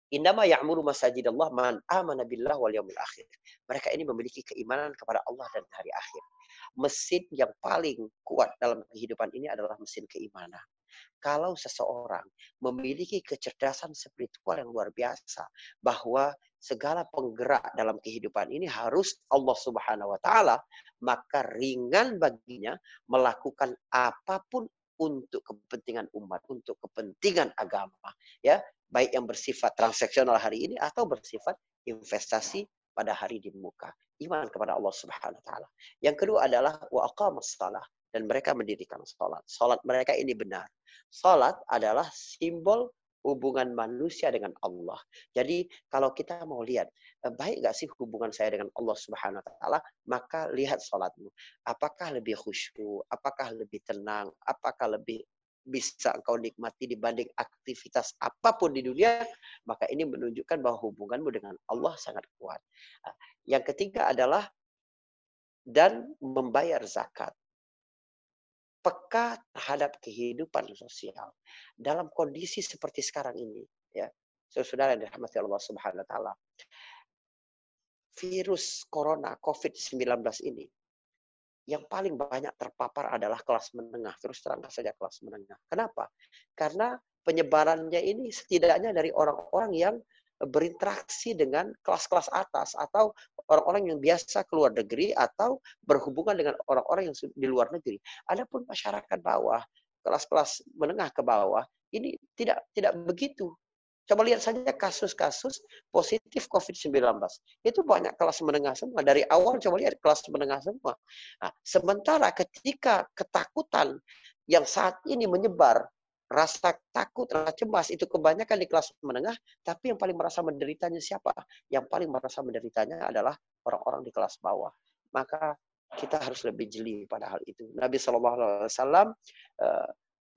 Innama ya'muru masajidallah man amana billah wal yaumil akhir. Mereka ini memiliki keimanan kepada Allah dan hari akhir. Mesin yang paling kuat dalam kehidupan ini adalah mesin keimanan kalau seseorang memiliki kecerdasan spiritual yang luar biasa bahwa segala penggerak dalam kehidupan ini harus Allah Subhanahu wa taala, maka ringan baginya melakukan apa pun untuk kepentingan umat, untuk kepentingan agama, ya, baik yang bersifat transaksional hari ini atau bersifat investasi pada hari di muka. Iman kepada Allah Subhanahu wa taala. Yang kedua adalah wa aqamas dan mereka mendirikan sholat. Sholat mereka ini benar. Sholat adalah simbol hubungan manusia dengan Allah. Jadi kalau kita mau lihat, eh, baik gak sih hubungan saya dengan Allah Subhanahu Wa Taala, maka lihat sholatmu. Apakah lebih khusyuk? Apakah lebih tenang? Apakah lebih bisa engkau nikmati dibanding aktivitas apa pun di dunia, maka ini menunjukkan bahwa hubunganmu dengan Allah sangat kuat. Yang ketiga adalah dan membayar zakat peka terhadap kehidupan sosial dalam kondisi seperti sekarang ini ya. Saudara yang dirahmati Allah Subhanahu wa taala. Virus corona COVID-19 ini yang paling banyak terpapar adalah kelas menengah terus terang saja kelas menengah. Kenapa? Karena penyebarannya ini setidaknya dari orang-orang yang berinteraksi dengan kelas-kelas atas atau orang-orang yang biasa keluar negeri atau berhubungan dengan orang-orang yang di luar negeri. Adapun masyarakat bawah, kelas-kelas menengah ke bawah, ini tidak tidak begitu. Coba lihat saja kasus-kasus positif COVID-19. Itu banyak kelas menengah semua. Dari awal coba lihat kelas menengah semua. Nah, sementara ketika ketakutan yang saat ini menyebar rasa takut, rasa cemas itu kebanyakan di kelas menengah, tapi yang paling merasa menderitanya siapa? Yang paling merasa menderitanya adalah orang-orang di kelas bawah. Maka kita harus lebih jeli pada hal itu. Nabi Shallallahu Alaihi Wasallam eh,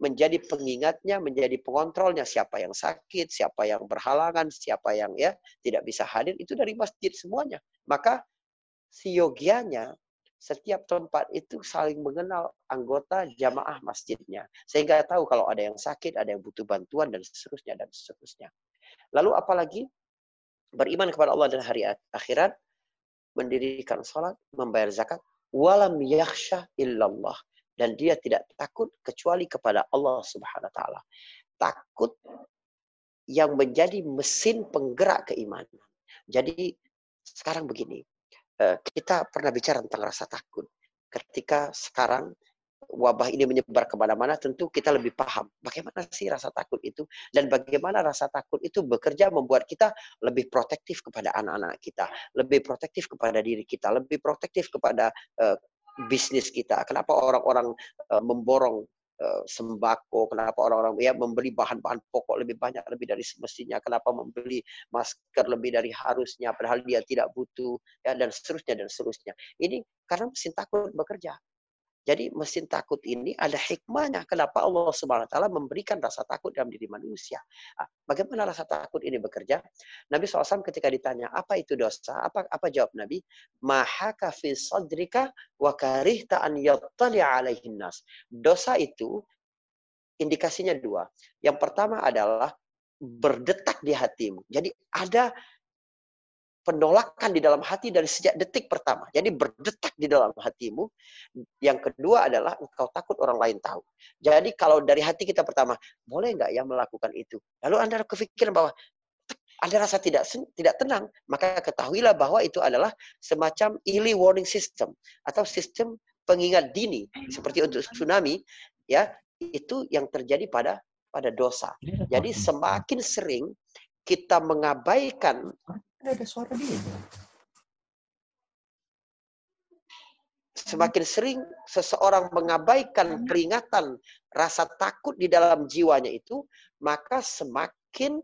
menjadi pengingatnya, menjadi pengontrolnya siapa yang sakit, siapa yang berhalangan, siapa yang ya tidak bisa hadir itu dari masjid semuanya. Maka siogianya setiap tempat itu saling mengenal anggota jamaah masjidnya. Sehingga tahu kalau ada yang sakit, ada yang butuh bantuan, dan seterusnya, dan seterusnya. Lalu apalagi beriman kepada Allah dan hari akhirat, mendirikan sholat, membayar zakat, walam yakhsha illallah. Dan dia tidak takut kecuali kepada Allah subhanahu wa ta'ala. Takut yang menjadi mesin penggerak keimanan. Jadi sekarang begini, kita pernah bicara tentang rasa takut. Ketika sekarang wabah ini menyebar ke mana-mana, tentu kita lebih paham bagaimana sih rasa takut itu dan bagaimana rasa takut itu bekerja membuat kita lebih protektif kepada anak-anak kita, lebih protektif kepada diri kita, lebih protektif kepada uh, bisnis kita. Kenapa orang-orang uh, memborong sembako, kenapa orang-orang ya membeli bahan-bahan pokok lebih banyak lebih dari semestinya, kenapa membeli masker lebih dari harusnya padahal dia tidak butuh ya dan seterusnya dan seterusnya. Ini karena mesin takut bekerja. Jadi mesin takut ini ada hikmahnya. Kenapa Allah Subhanahu Wa Taala memberikan rasa takut dalam diri manusia? Ah, bagaimana rasa takut ini bekerja? Nabi SAW ketika ditanya apa itu dosa, apa apa jawab Nabi? Mahaka fi sadrika wa karihta an yattali alaihin nas. Dosa itu indikasinya dua. Yang pertama adalah berdetak di hatimu. Jadi ada penolakan di dalam hati dari sejak detik pertama. Jadi berdetak di dalam hatimu. Yang kedua adalah engkau takut orang lain tahu. Jadi kalau dari hati kita pertama, boleh nggak ya melakukan itu? Lalu Anda kepikiran bahwa ada rasa tidak tidak tenang, maka ketahuilah bahwa itu adalah semacam early warning system atau sistem pengingat dini seperti untuk tsunami ya itu yang terjadi pada pada dosa. Jadi semakin sering kita mengabaikan ada suara dia. Semakin sering seseorang mengabaikan peringatan rasa takut di dalam jiwanya itu, maka semakin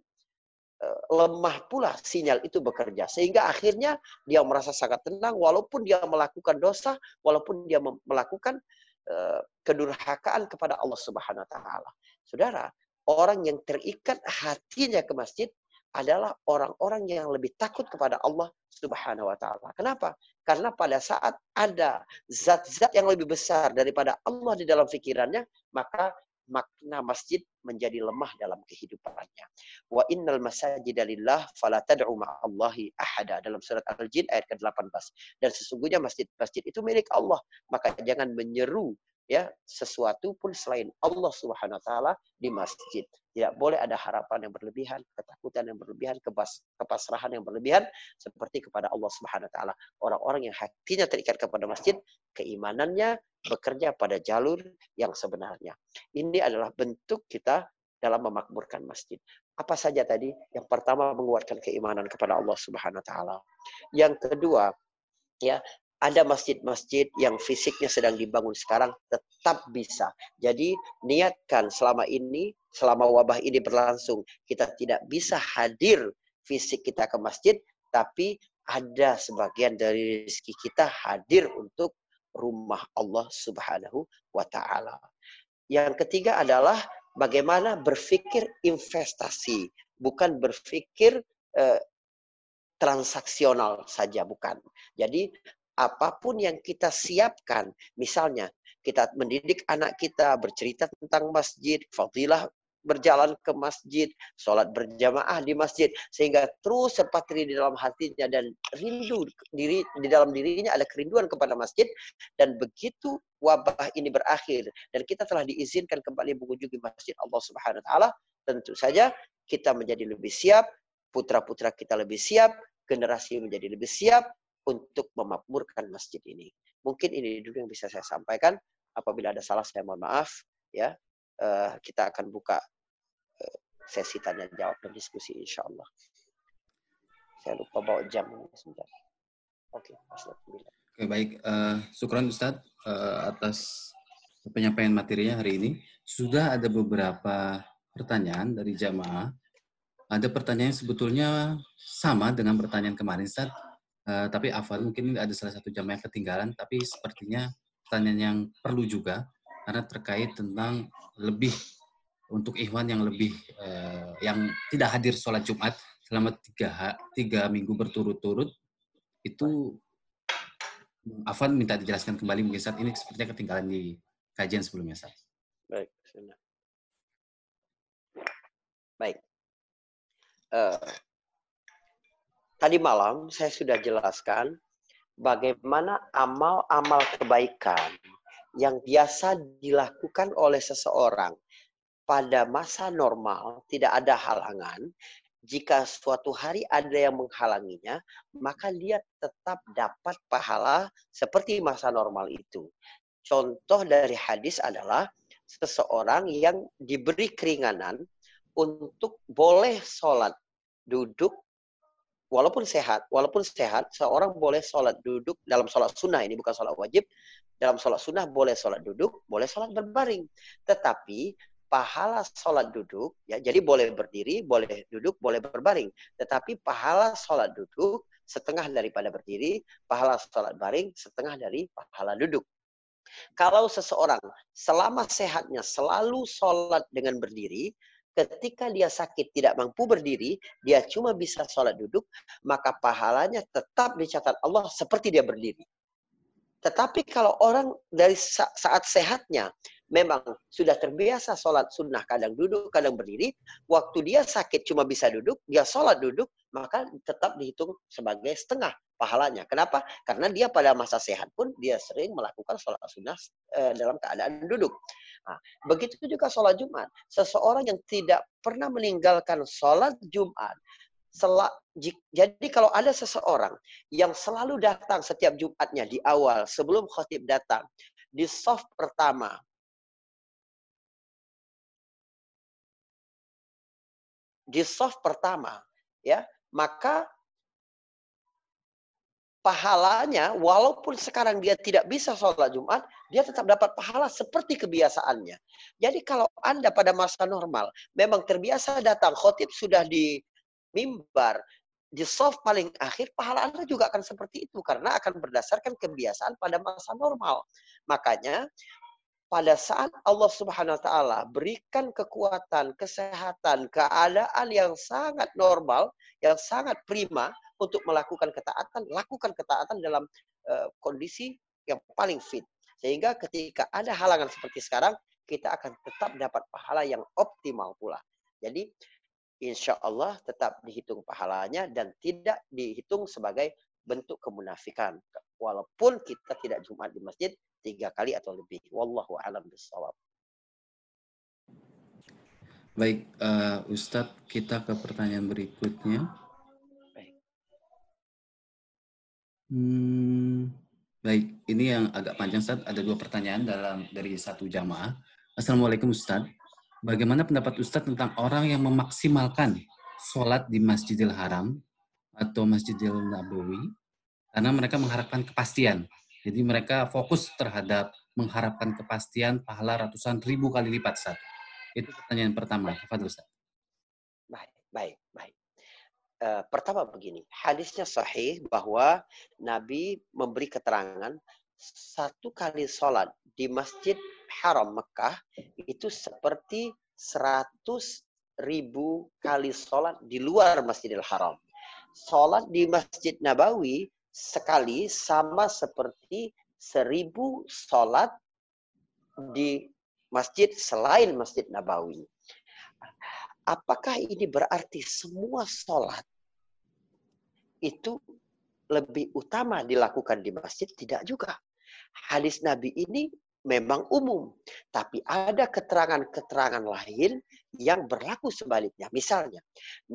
eh, lemah pula sinyal itu bekerja. Sehingga akhirnya dia merasa sangat tenang walaupun dia melakukan dosa, walaupun dia melakukan uh, kedurhakaan kepada Allah Subhanahu wa taala. Saudara, orang yang terikat hatinya ke masjid adalah orang-orang yang lebih takut kepada Allah Subhanahu wa taala. Kenapa? Karena pada saat ada zat-zat yang lebih besar daripada Allah di dalam pikirannya, maka makna masjid menjadi lemah dalam kehidupannya. Wa innal masajida lillah fala tad'u ma'allahi ahada dalam surat Al-Jin ayat ke-18. Dan sesungguhnya masjid-masjid itu milik Allah, maka jangan menyeru ya sesuatu pun selain Allah Subhanahu wa taala di masjid. Tidak boleh ada harapan yang berlebihan, ketakutan yang berlebihan, kebas, kepasrahan yang berlebihan seperti kepada Allah Subhanahu wa taala. Orang-orang yang hatinya terikat kepada masjid, keimanannya bekerja pada jalur yang sebenarnya. Ini adalah bentuk kita dalam memakmurkan masjid. Apa saja tadi? Yang pertama menguatkan keimanan kepada Allah Subhanahu wa taala. Yang kedua, ya ada masjid-masjid yang fisiknya sedang dibangun sekarang tetap bisa. Jadi niatkan selama ini, selama wabah ini berlangsung, kita tidak bisa hadir fisik kita ke masjid, tapi ada sebagian dari rezeki kita hadir untuk rumah Allah Subhanahu wa taala. Yang ketiga adalah bagaimana berpikir investasi, bukan berpikir eh, transaksional saja bukan. Jadi apa pun yang kita siapkan, misalnya kita mendidik anak kita bercerita tentang masjid, fadilah berjalan ke masjid, sholat berjamaah di masjid, sehingga terus terpatri di dalam hatinya dan rindu diri di dalam dirinya ada kerinduan kepada masjid dan begitu wabah ini berakhir dan kita telah diizinkan kembali mengunjungi masjid Allah Subhanahu wa taala, tentu saja kita menjadi lebih siap, putra-putra kita lebih siap, generasi menjadi lebih siap, untuk memakmurkan masjid ini. Mungkin ini dulu yang bisa saya sampaikan. Apabila ada salah saya mohon maaf. Ya, uh, kita akan buka uh, sesi tanya jawab dan diskusi insya Allah. Saya lupa bawa jam sebentar. Oke, okay, baik, uh, syukran Ustadz uh, atas penyampaian materinya hari ini. Sudah ada beberapa pertanyaan dari jamaah. Ada pertanyaan yang sebetulnya sama dengan pertanyaan kemarin, Ustadz Uh, tapi Afal mungkin ada salah satu jamaah yang ketinggalan, tapi sepertinya pertanyaan yang perlu juga karena terkait tentang lebih untuk ikhwan yang lebih uh, yang tidak hadir sholat Jumat selama tiga, tiga minggu berturut-turut itu Afan minta dijelaskan kembali mungkin saat ini sepertinya ketinggalan di kajian sebelumnya saat. Baik, baik. Uh, Tadi malam saya sudah jelaskan bagaimana amal-amal kebaikan yang biasa dilakukan oleh seseorang pada masa normal tidak ada halangan. Jika suatu hari ada yang menghalanginya, maka dia tetap dapat pahala seperti masa normal itu. Contoh dari hadis adalah seseorang yang diberi keringanan untuk boleh sholat duduk walaupun sehat, walaupun sehat, seorang boleh sholat duduk dalam sholat sunnah ini bukan sholat wajib. Dalam sholat sunnah boleh sholat duduk, boleh sholat berbaring. Tetapi pahala sholat duduk, ya jadi boleh berdiri, boleh duduk, boleh berbaring. Tetapi pahala sholat duduk setengah daripada berdiri, pahala sholat baring setengah dari pahala duduk. Kalau seseorang selama sehatnya selalu sholat dengan berdiri, ketika dia sakit tidak mampu berdiri, dia cuma bisa sholat duduk, maka pahalanya tetap dicatat Allah seperti dia berdiri. Tetapi kalau orang dari saat sehatnya memang sudah terbiasa sholat sunnah, kadang duduk, kadang berdiri, waktu dia sakit cuma bisa duduk, dia sholat duduk, maka tetap dihitung sebagai setengah pahalanya. Kenapa? Karena dia pada masa sehat pun dia sering melakukan sholat sunnah e, dalam keadaan duduk. Nah, begitu juga sholat Jumat. Seseorang yang tidak pernah meninggalkan sholat Jumat, jadi kalau ada seseorang yang selalu datang setiap Jumatnya di awal sebelum khotib datang di soft pertama di soft pertama ya maka pahalanya walaupun sekarang dia tidak bisa sholat Jumat, dia tetap dapat pahala seperti kebiasaannya. Jadi kalau Anda pada masa normal memang terbiasa datang khotib sudah di mimbar di soft paling akhir, pahala Anda juga akan seperti itu. Karena akan berdasarkan kebiasaan pada masa normal. Makanya, pada saat Allah subhanahu wa ta'ala berikan kekuatan, kesehatan, keadaan yang sangat normal, yang sangat prima untuk melakukan ketaatan, lakukan ketaatan dalam uh, kondisi yang paling fit. Sehingga ketika ada halangan seperti sekarang, kita akan tetap dapat pahala yang optimal pula. Jadi insya Allah tetap dihitung pahalanya dan tidak dihitung sebagai bentuk kemunafikan. Walaupun kita tidak Jumat di masjid tiga kali atau lebih. Wallahu a'lam bishawab. Baik, uh, Ustadz, kita ke pertanyaan berikutnya. Baik. Hmm, baik, ini yang agak panjang, Ustadz. Ada dua pertanyaan dalam dari satu jamaah. Assalamualaikum, Ustadz. Bagaimana pendapat Ustadz tentang orang yang memaksimalkan sholat di Masjidil Haram atau Masjidil Nabawi karena mereka mengharapkan kepastian. Jadi mereka fokus terhadap mengharapkan kepastian pahala ratusan ribu kali lipat Ustaz. Itu pertanyaan pertama. Fadil Ustaz. Baik, baik. Uh, pertama begini, hadisnya sahih bahwa Nabi memberi keterangan satu kali sholat di Masjid Haram Mekah itu seperti 100 ribu kali sholat di luar Masjidil Haram. Sholat di Masjid Nabawi sekali sama seperti seribu sholat di masjid selain Masjid Nabawi. Apakah ini berarti semua sholat itu lebih utama dilakukan di masjid? Tidak juga. Hadis Nabi ini memang umum. Tapi ada keterangan-keterangan lain yang berlaku sebaliknya. Misalnya,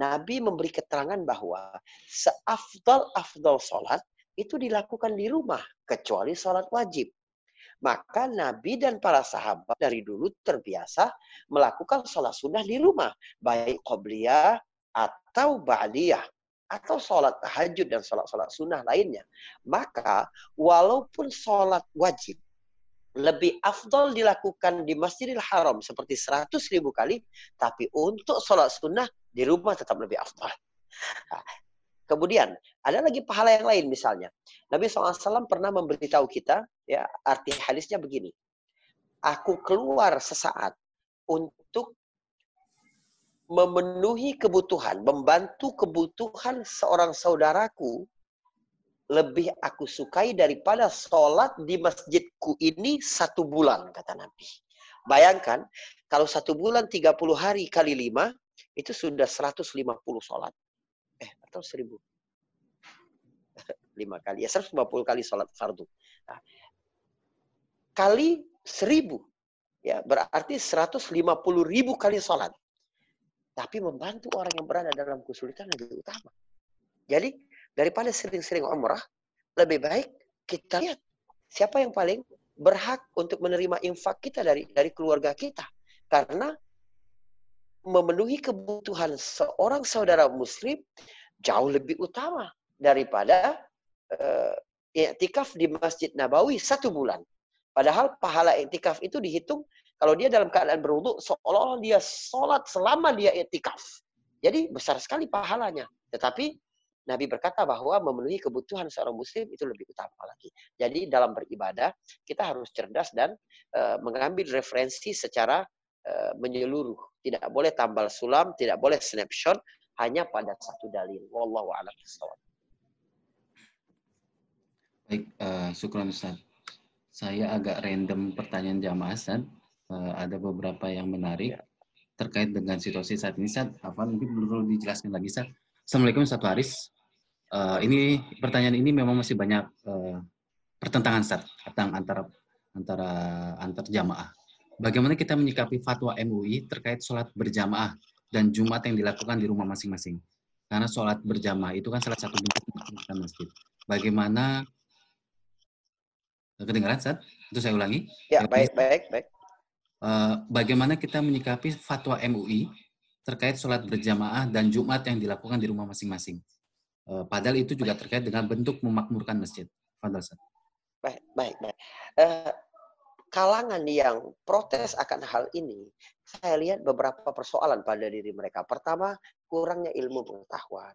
Nabi memberi keterangan bahwa seafdal-afdal sholat itu dilakukan di rumah, kecuali sholat wajib. Maka Nabi dan para sahabat dari dulu terbiasa melakukan sholat sunnah di rumah. Baik qobliyah atau ba'liyah atau sholat tahajud dan sholat-sholat sunnah lainnya. Maka walaupun sholat wajib lebih afdol dilakukan di Masjidil Haram seperti 100 ribu kali, tapi untuk sholat sunnah di rumah tetap lebih afdol. Nah, kemudian ada lagi pahala yang lain misalnya. Nabi SAW pernah memberitahu kita, ya arti hadisnya begini. Aku keluar sesaat untuk memenuhi kebutuhan, membantu kebutuhan seorang saudaraku lebih aku sukai daripada sholat di masjidku ini satu bulan, kata Nabi. Bayangkan, kalau satu bulan 30 hari kali lima, itu sudah 150 sholat. Eh, atau 1000. lima kali, ya 150 kali sholat fardu. Nah, kali 1000, ya berarti 150 ribu kali sholat. Tapi membantu orang yang berada dalam kesulitan lebih utama. Jadi daripada sering-sering umrah, lebih baik kita lihat siapa yang paling berhak untuk menerima infak kita dari dari keluarga kita. Karena memenuhi kebutuhan seorang saudara muslim jauh lebih utama daripada uh, iktikaf di Masjid Nabawi satu bulan. Padahal pahala iktikaf itu dihitung kalau dia dalam keadaan berwudu seolah-olah dia sholat selama dia iktikaf. Jadi besar sekali pahalanya. Tetapi Nabi berkata bahwa memenuhi kebutuhan seorang muslim itu lebih utama lagi. Jadi dalam beribadah kita harus cerdas dan uh, mengambil referensi secara uh, menyeluruh. Tidak boleh tambal sulam, tidak boleh snapshot hanya pada satu dalil. Wallahu a'lam Baik, uh, syukur Ustaz. Saya agak random pertanyaan jamaah Ustaz. Uh, ada beberapa yang menarik ya. terkait dengan situasi saat ini Ustaz. Apa mungkin perlu dijelaskan lagi Ustaz? Assalamualaikum Ustaz Haris. Uh, ini pertanyaan ini memang masih banyak uh, pertentangan Ustaz tentang antara antara antar jamaah. Bagaimana kita menyikapi fatwa MUI terkait sholat berjamaah dan Jumat yang dilakukan di rumah masing-masing? Karena sholat berjamaah itu kan salah satu bentuk masjid. Bagaimana kedengaran Ustaz? Itu saya ulangi. Ya, baik, baik, baik. Uh, bagaimana kita menyikapi fatwa MUI terkait sholat berjamaah dan Jumat yang dilakukan di rumah masing-masing? Uh, padahal itu juga terkait dengan bentuk memakmurkan masjid. Fadal, Baik, baik, baik. Uh, kalangan yang protes akan hal ini, saya lihat beberapa persoalan pada diri mereka. Pertama, kurangnya ilmu pengetahuan.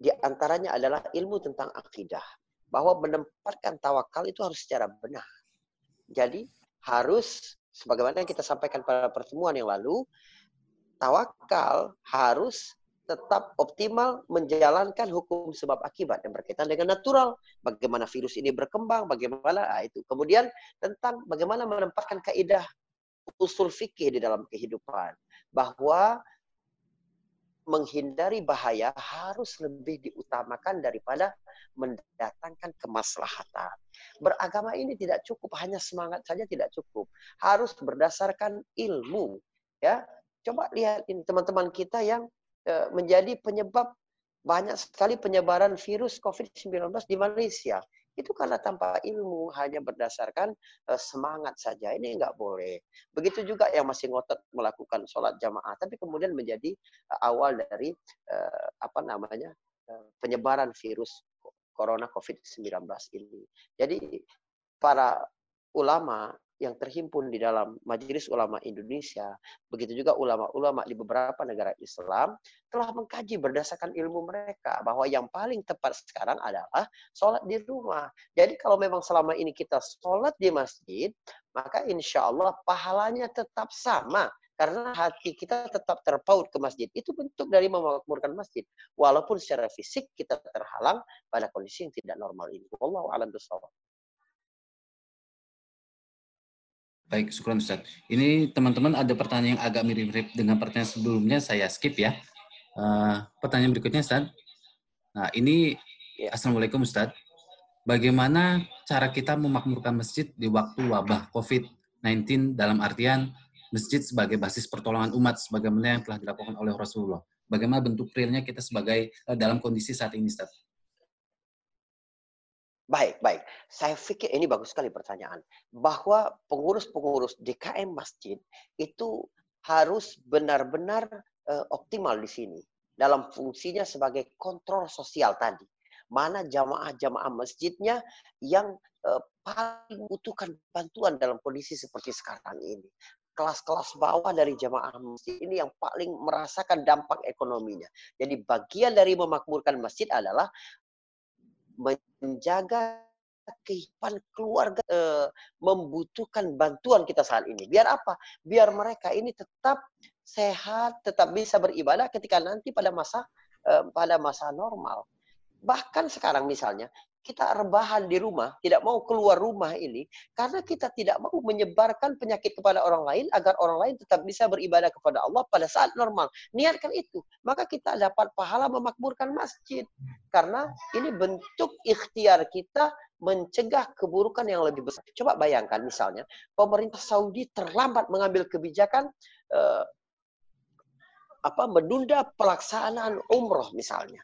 Di antaranya adalah ilmu tentang akidah. Bahwa menempatkan tawakal itu harus secara benar. Jadi, harus, sebagaimana yang kita sampaikan pada pertemuan yang lalu, tawakal harus tetap optimal menjalankan hukum sebab akibat yang berkaitan dengan natural. Bagaimana virus ini berkembang, bagaimana nah itu. Kemudian tentang bagaimana menempatkan kaidah usul fikih di dalam kehidupan. Bahwa menghindari bahaya harus lebih diutamakan daripada mendatangkan kemaslahatan. Beragama ini tidak cukup hanya semangat saja tidak cukup. Harus berdasarkan ilmu. Ya, coba lihat ini teman-teman kita yang Eh, menjadi penyebab banyak sekali penyebaran virus COVID-19 di Malaysia. Itu karena tanpa ilmu, hanya berdasarkan uh, semangat saja. Ini nggak boleh. Begitu juga yang masih ngotot melakukan sholat jamaah, tapi kemudian menjadi uh, awal dari uh, apa namanya penyebaran virus corona COVID-19 ini. Jadi para ulama yang terhimpun di dalam Majelis Ulama Indonesia, begitu juga ulama-ulama di beberapa negara Islam, telah mengkaji berdasarkan ilmu mereka bahwa yang paling tepat sekarang adalah sholat di rumah. Jadi kalau memang selama ini kita sholat di masjid, maka insya Allah pahalanya tetap sama. Karena hati kita tetap terpaut ke masjid. Itu bentuk dari memakmurkan masjid. Walaupun secara fisik kita terhalang pada kondisi yang tidak normal ini. Wallahu a'lam bishawab. Baik, syukur Ustaz. Ini teman-teman ada pertanyaan yang agak mirip-mirip dengan pertanyaan sebelumnya, saya skip ya. Uh, pertanyaan berikutnya Ustaz. Nah, ini ya. Assalamualaikum Ustaz. Bagaimana cara kita memakmurkan masjid di waktu wabah COVID-19 dalam artian masjid sebagai basis pertolongan umat sebagaimana yang telah dilakukan oleh Rasulullah? Bagaimana bentuk realnya kita sebagai uh, dalam kondisi saat ini Ustaz? Baik, baik. Saya pikir ini bagus sekali pertanyaan. Bahwa pengurus-pengurus DKM masjid itu harus benar-benar uh, optimal di sini. Dalam fungsinya sebagai kontrol sosial tadi. Mana jamaah-jamaah masjidnya yang uh, paling butuhkan bantuan dalam kondisi seperti sekarang ini. Kelas-kelas bawah dari jamaah masjid ini yang paling merasakan dampak ekonominya. Jadi bagian dari memakmurkan masjid adalah menjaga kehidupan keluarga e, membutuhkan bantuan kita saat ini. Biar apa? Biar mereka ini tetap sehat, tetap bisa beribadah ketika nanti pada masa e, pada masa normal. Bahkan sekarang misalnya kita rebahan di rumah, tidak mau keluar rumah ini karena kita tidak mau menyebarkan penyakit kepada orang lain agar orang lain tetap bisa beribadah kepada Allah pada saat normal. Niatkan itu, maka kita dapat pahala memakmurkan masjid. Karena ini bentuk ikhtiar kita mencegah keburukan yang lebih besar. Coba bayangkan misalnya pemerintah Saudi terlambat mengambil kebijakan eh, apa menunda pelaksanaan umroh misalnya.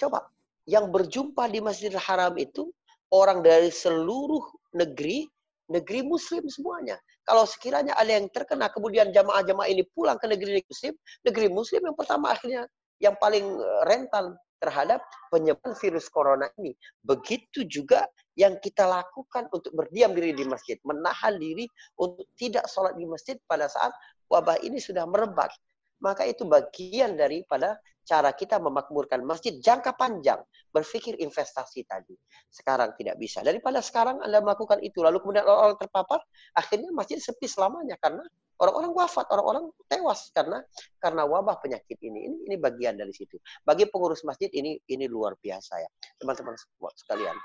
Coba yang berjumpa di Masjidil Haram itu orang dari seluruh negeri, negeri muslim semuanya. Kalau sekiranya ada yang terkena, kemudian jamaah-jamaah ini pulang ke negeri muslim, negeri muslim yang pertama akhirnya yang paling eh, rentan terhadap penyebaran virus corona ini. Begitu juga yang kita lakukan untuk berdiam diri di masjid, menahan diri untuk tidak sholat di masjid pada saat wabah ini sudah merebak. Maka itu bagian daripada cara kita memakmurkan masjid jangka panjang. Berpikir investasi tadi. Sekarang tidak bisa. Daripada sekarang Anda melakukan itu, lalu kemudian orang-orang terpapar, akhirnya masjid sepi selamanya. Karena orang-orang wafat, orang-orang tewas karena karena wabah penyakit ini. Ini ini bagian dari situ. Bagi pengurus masjid ini ini luar biasa ya, teman-teman sekalian.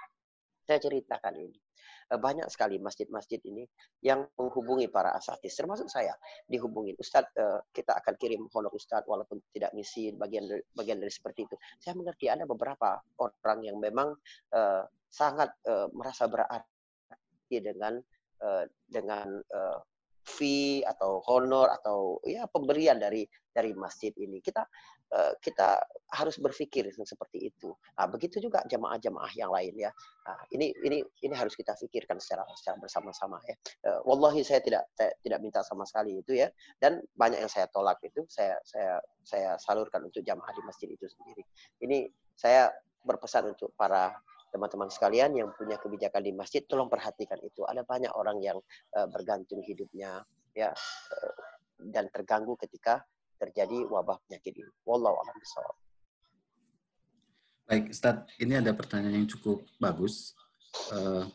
Saya ceritakan ini. Eh, banyak sekali masjid-masjid ini yang menghubungi para asatis, termasuk saya dihubungin. Ustadz, eh, kita akan kirim honor Ustadz walaupun tidak misi bagian dari, bagian dari seperti itu. Saya mengerti ada beberapa orang yang memang uh, sangat uh, merasa berarti dengan uh, dengan uh, fee atau honor atau ya pemberian dari dari masjid ini. Kita uh, kita harus berpikir seperti itu. Nah, begitu juga jamaah-jamaah yang lain ya. Nah, ini ini ini harus kita pikirkan secara secara bersama-sama ya. Uh, wallahi saya tidak saya tidak minta sama sekali itu ya. Dan banyak yang saya tolak itu saya saya saya salurkan untuk jamaah di masjid itu sendiri. Ini saya berpesan untuk para teman-teman sekalian yang punya kebijakan di masjid tolong perhatikan itu ada banyak orang yang uh, bergantung hidupnya ya dan terganggu ketika terjadi wabah penyakit ini wallahu a'lam bishawab baik Ustaz ini ada pertanyaan yang cukup bagus uh,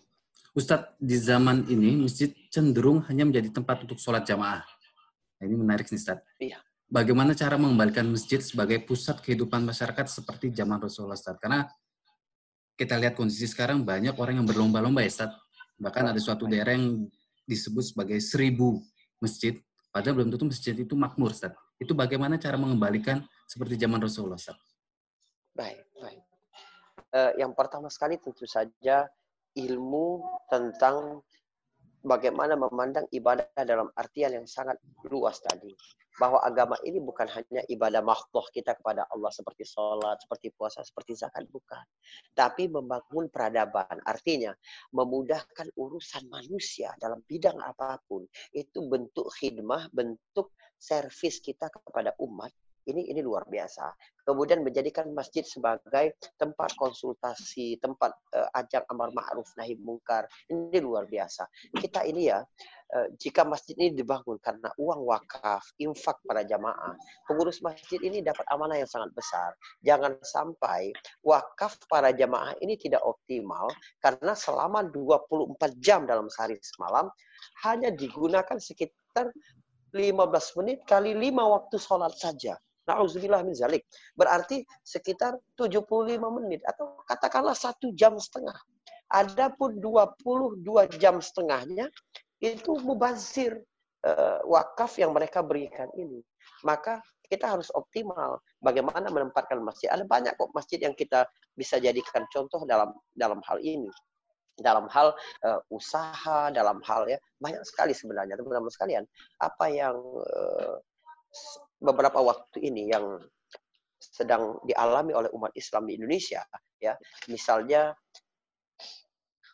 Ustadz, di zaman ini masjid cenderung hanya menjadi tempat untuk sholat jamaah. Nah, ini menarik nih, Ustaz. Iya. Bagaimana cara mengembalikan masjid sebagai pusat kehidupan masyarakat seperti zaman Rasulullah, Ustaz? Karena kita lihat kondisi sekarang banyak orang yang berlomba-lomba ya, Ustaz. Bahkan ada suatu daerah yang disebut sebagai seribu masjid, padahal belum tentu masjid itu makmur, Ustaz. Itu bagaimana cara mengembalikan seperti zaman Rasulullah, Ustaz? Baik, baik. Uh, yang pertama sekali tentu saja ilmu tentang bagaimana memandang ibadah dalam artian yang sangat luas tadi bahwa agama ini bukan hanya ibadah mahdoh kita kepada Allah seperti sholat, seperti puasa, seperti zakat, bukan. Tapi membangun peradaban. Artinya, memudahkan urusan manusia dalam bidang apa pun. Itu bentuk khidmah, bentuk servis kita kepada umat ini ini luar biasa. Kemudian menjadikan masjid sebagai tempat konsultasi, tempat uh, ajang amar ma'ruf nahi mungkar. Ini luar biasa. Kita ini ya uh, jika masjid ini dibangun karena uang wakaf, infak para jamaah, pengurus masjid ini dapat amanah yang sangat besar. Jangan sampai wakaf para jamaah ini tidak optimal karena selama 24 jam dalam sehari semalam hanya digunakan sekitar 15 menit kali 5 waktu sholat saja. Nauzubillah min zalik. Berarti sekitar 75 menit atau katakanlah satu jam setengah. Adapun 22 jam setengahnya itu mubazir uh, wakaf yang mereka berikan ini. Maka kita harus optimal bagaimana menempatkan masjid. Ada banyak kok masjid yang kita bisa jadikan contoh dalam dalam hal ini. Dalam hal uh, usaha, dalam hal ya banyak sekali sebenarnya teman-teman sekalian. Apa yang uh, beberapa waktu ini yang sedang dialami oleh umat Islam di Indonesia ya. Misalnya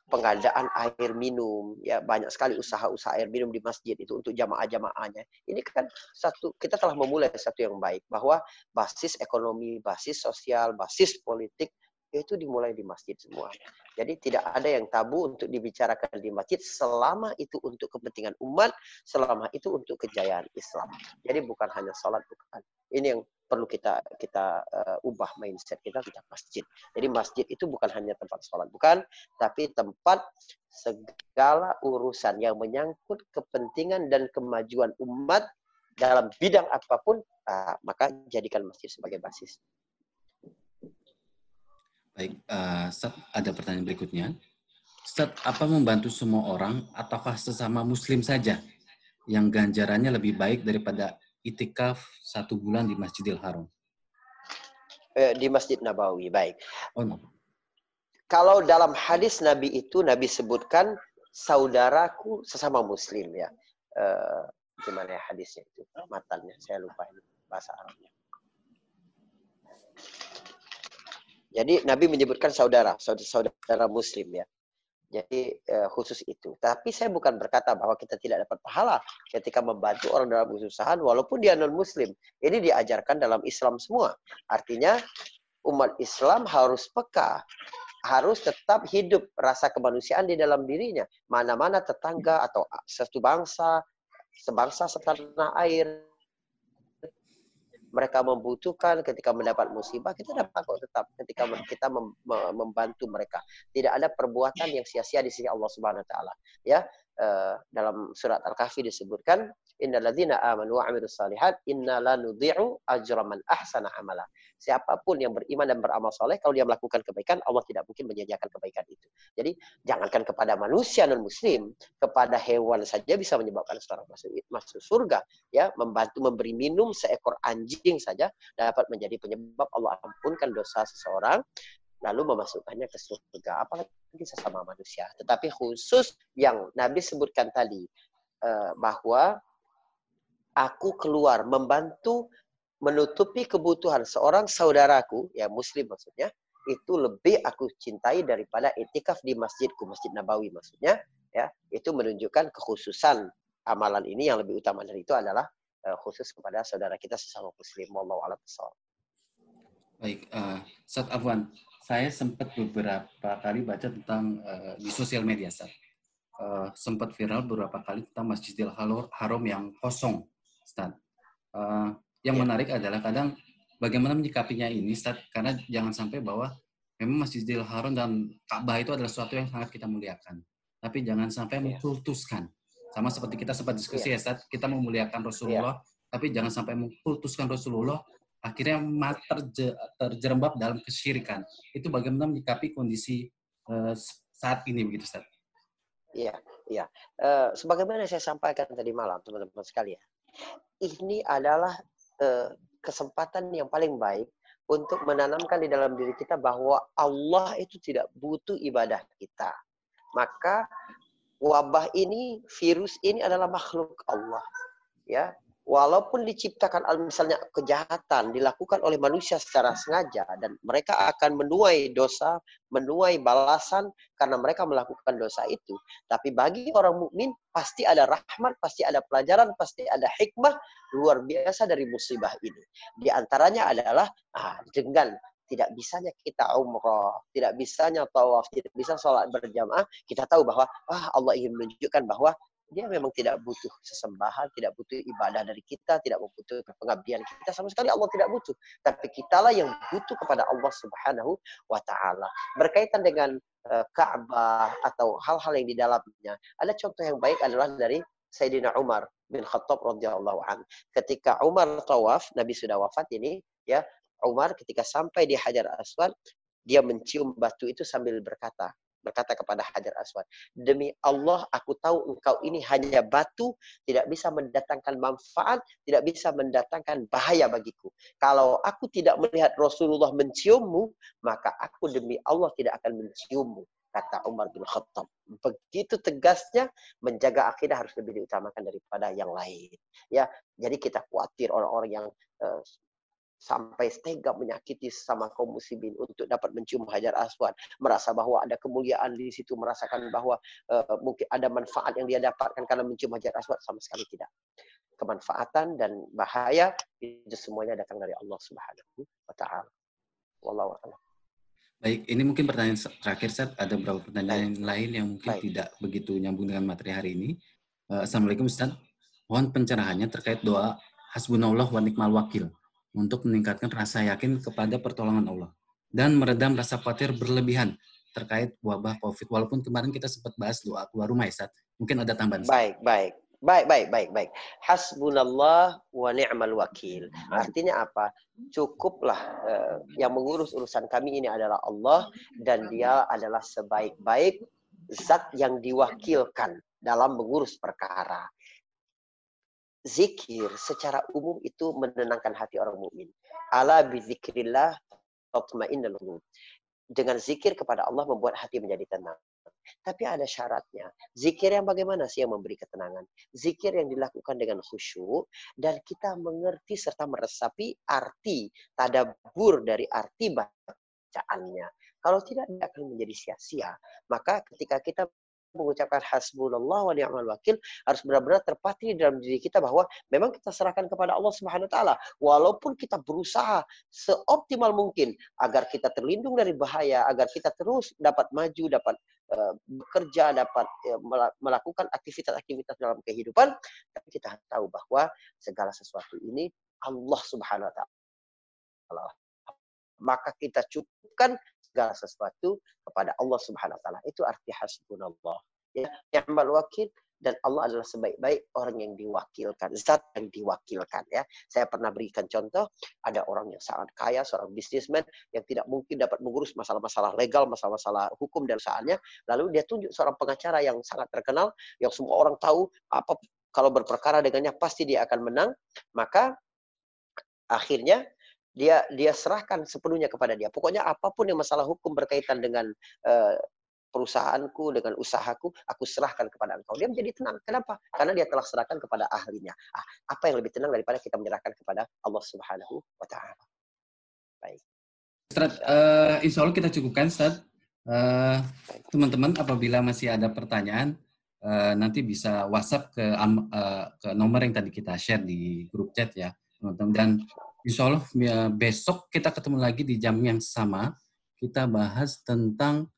pengadaan air minum ya. Banyak sekali usaha-usaha air minum di masjid itu untuk jamaah-jamaahnya. Ini kan satu kita telah memulai satu yang baik bahwa basis ekonomi basis sosial basis politik itu dimulai di masjid semua. Jadi tidak ada yang tabu untuk dibicarakan di masjid selama itu untuk kepentingan umat, selama itu untuk kejayaan Islam. Jadi bukan hanya sholat, bukan. Ini yang perlu kita kita uh, ubah mindset kita tentang masjid. Jadi masjid itu bukan hanya tempat sholat, bukan, tapi tempat segala urusan yang menyangkut kepentingan dan kemajuan umat dalam bidang apa pun, uh, maka jadikan masjid sebagai basis. Baik, uh, Ustaz, ada pertanyaan berikutnya. Ustaz, apa membantu semua orang ataukah sesama muslim saja yang ganjarannya lebih baik daripada itikaf satu bulan di Masjidil Haram? Eh, di Masjid Nabawi, baik. Oh, no. Kalau dalam hadis Nabi itu, Nabi sebutkan saudaraku sesama muslim ya. Uh, gimana ya hadisnya itu? Matannya, saya lupa ini bahasa Arabnya. Jadi Nabi menyebutkan saudara, saudara, muslim ya. Jadi uh, khusus itu. Tapi saya bukan berkata bahwa kita tidak dapat pahala ketika membantu orang dalam kesusahan walaupun dia non muslim. Ini diajarkan dalam Islam semua. Artinya umat Islam harus peka, harus tetap hidup rasa kemanusiaan di dalam dirinya. Mana-mana tetangga atau satu bangsa, sebangsa setanah air, mereka membutuhkan ketika mendapat musibah kita dapat kok tetap ketika kita membantu mereka. Tidak ada perbuatan yang sia-sia di sisi Allah Subhanahu wa taala. Ya uh, dalam surat Al-Kahfi disebutkan innalladzina amanu wa amilus salihat inna la nudhi'u ajra man ahsana amala siapa pun yang beriman dan beramal soleh, kalau dia melakukan kebaikan, Allah tidak mungkin menyediakan kebaikan itu. Jadi, jangankan kepada manusia non-muslim, kepada hewan saja bisa menyebabkan seorang masuk, surga. ya Membantu memberi minum seekor anjing saja dapat menjadi penyebab Allah ampunkan dosa seseorang, lalu memasukkannya ke surga. Apalagi sesama manusia. Tetapi khusus yang Nabi sebutkan tadi, eh, bahwa aku keluar membantu menutupi kebutuhan seorang saudaraku, ya muslim maksudnya, itu lebih aku cintai daripada itikaf di masjidku, Masjid Nabawi maksudnya, ya. Itu menunjukkan kekhususan amalan ini yang lebih utama dari itu adalah uh, khusus kepada saudara kita sesama muslim. Wallahu a'lam Baik, uh, Ustaz Afwan, saya sempat beberapa kali baca tentang uh, di sosial media, Ustaz. Uh, sempat viral beberapa kali tentang Masjidil Haram yang kosong, Ustaz. Uh, yang ya. menarik adalah kadang bagaimana menyikapinya ini, Ustaz, karena jangan sampai bahwa memang Masjidil Haram dan Ka'bah itu adalah sesuatu yang sangat kita muliakan. Tapi jangan sampai ya. mengkultuskan. Sama seperti kita sempat diskusi ya, ya Ustaz, kita memuliakan Rasulullah, ya. tapi jangan sampai mengkultuskan Rasulullah, akhirnya terje, terjerembab dalam kesyirikan. Itu bagaimana menyikapi kondisi uh, saat ini begitu Ustaz? Iya, iya. Uh, sebagaimana saya sampaikan tadi malam, teman-teman sekalian, ini adalah Eh, kesempatan yang paling baik untuk menanamkan di dalam diri kita bahwa Allah itu tidak butuh ibadah kita. Maka wabah ini, virus ini adalah makhluk Allah. Ya, walaupun diciptakan misalnya kejahatan dilakukan oleh manusia secara sengaja dan mereka akan menuai dosa, menuai balasan karena mereka melakukan dosa itu. Tapi bagi orang mukmin pasti ada rahmat, pasti ada pelajaran, pasti ada hikmah luar biasa dari musibah ini. Di antaranya adalah ah, dengan tidak bisanya kita umroh, tidak bisanya tawaf, tidak bisa sholat berjamaah, kita tahu bahwa ah, Allah ingin menunjukkan bahwa dia memang tidak butuh sesembahan, tidak butuh ibadah dari kita, tidak membutuhkan pengabdian kita sama sekali Allah tidak butuh. Tapi kitalah yang butuh kepada Allah Subhanahu wa taala. Berkaitan dengan uh, Ka'bah atau hal-hal yang di dalamnya, ada contoh yang baik adalah dari Sayyidina Umar bin Khattab radhiyallahu an. Ketika Umar tawaf, Nabi sudah wafat ini, ya. Umar ketika sampai di Hajar Aswad, dia mencium batu itu sambil berkata, berkata kepada Hajar Aswad, demi Allah aku tahu engkau ini hanya batu, tidak bisa mendatangkan manfaat, tidak bisa mendatangkan bahaya bagiku. Kalau aku tidak melihat Rasulullah menciummu, maka aku demi Allah tidak akan menciummu kata Umar bin Khattab. Begitu tegasnya menjaga akidah harus lebih diutamakan daripada yang lain. Ya, jadi kita khawatir orang-orang yang uh, sampai tega menyakiti sama kaum muslimin untuk dapat mencium hajar aswad, merasa bahwa ada kemuliaan di situ, merasakan bahwa uh, mungkin ada manfaat yang dia dapatkan karena mencium hajar aswad sama sekali tidak. Kemanfaatan dan bahaya itu semuanya datang dari Allah Subhanahu wa taala. Wallahu a'lam. Baik, ini mungkin pertanyaan terakhir Seth. Ada beberapa pertanyaan Baik. lain yang mungkin Baik. tidak begitu nyambung dengan materi hari ini. Uh, Assalamualaikum Ustaz. Mohon pencerahannya terkait doa Hasbunallah wa nikmal wakil untuk meningkatkan rasa yakin kepada pertolongan Allah dan meredam rasa khawatir berlebihan terkait wabah COVID. Walaupun kemarin kita sempat bahas doa keluar rumah, ya, Mungkin ada tambahan. Baik, baik. Baik, baik, baik, baik. Hasbunallah wa ni'mal wakil. Artinya apa? Cukuplah uh, yang mengurus urusan kami ini adalah Allah dan dia adalah sebaik-baik zat yang diwakilkan dalam mengurus perkara zikir secara umum itu menenangkan hati orang mukmin. Ala bizikrillah tatma'innul qulub. Dengan zikir kepada Allah membuat hati menjadi tenang. Tapi ada syaratnya. Zikir yang bagaimana sih yang memberi ketenangan? Zikir yang dilakukan dengan khusyuk dan kita mengerti serta meresapi arti tadabur dari arti bacaannya. Kalau tidak, dia akan menjadi sia-sia. Maka ketika kita mengucapkan hasbunallah wa ni'mal wakil harus benar-benar terpatri dalam diri kita bahwa memang kita serahkan kepada Allah Subhanahu wa taala. Walaupun kita berusaha seoptimal mungkin agar kita terlindung dari bahaya agar kita terus dapat maju dapat uh, bekerja dapat uh, melakukan aktivitas-aktivitas dalam kehidupan tapi kita tahu bahwa segala sesuatu ini Allah Subhanahu wa taala. Maka kita cukupkan segala sesuatu kepada Allah Subhanahu wa taala. Itu arti hasbunallah. Ya, ni'mal wakil dan Allah adalah sebaik-baik orang yang diwakilkan, zat yang diwakilkan ya. Saya pernah berikan contoh, ada orang yang sangat kaya, seorang bisnismen yang tidak mungkin dapat mengurus masalah-masalah legal, masalah-masalah hukum dan usahanya, lalu dia tunjuk seorang pengacara yang sangat terkenal, yang semua orang tahu apa kalau berperkara dengannya pasti dia akan menang, maka akhirnya dia dia serahkan sepenuhnya kepada dia. Pokoknya apa pun yang masalah hukum berkaitan dengan uh, perusahaanku, dengan usahaku, aku serahkan kepada engkau. Dia menjadi tenang. Kenapa? Karena dia telah serahkan kepada ahlinya. Ah, apa yang lebih tenang daripada kita menyerahkan kepada Allah Subhanahu wa taala. Baik. Ustaz, uh, insya Allah kita cukupkan, Ustaz. Uh, teman-teman, apabila masih ada pertanyaan, uh, nanti bisa WhatsApp ke, uh, ke nomor yang tadi kita share di grup chat ya, teman-teman. Dan Insya Allah ya, besok kita ketemu lagi di jam yang sama. Kita bahas tentang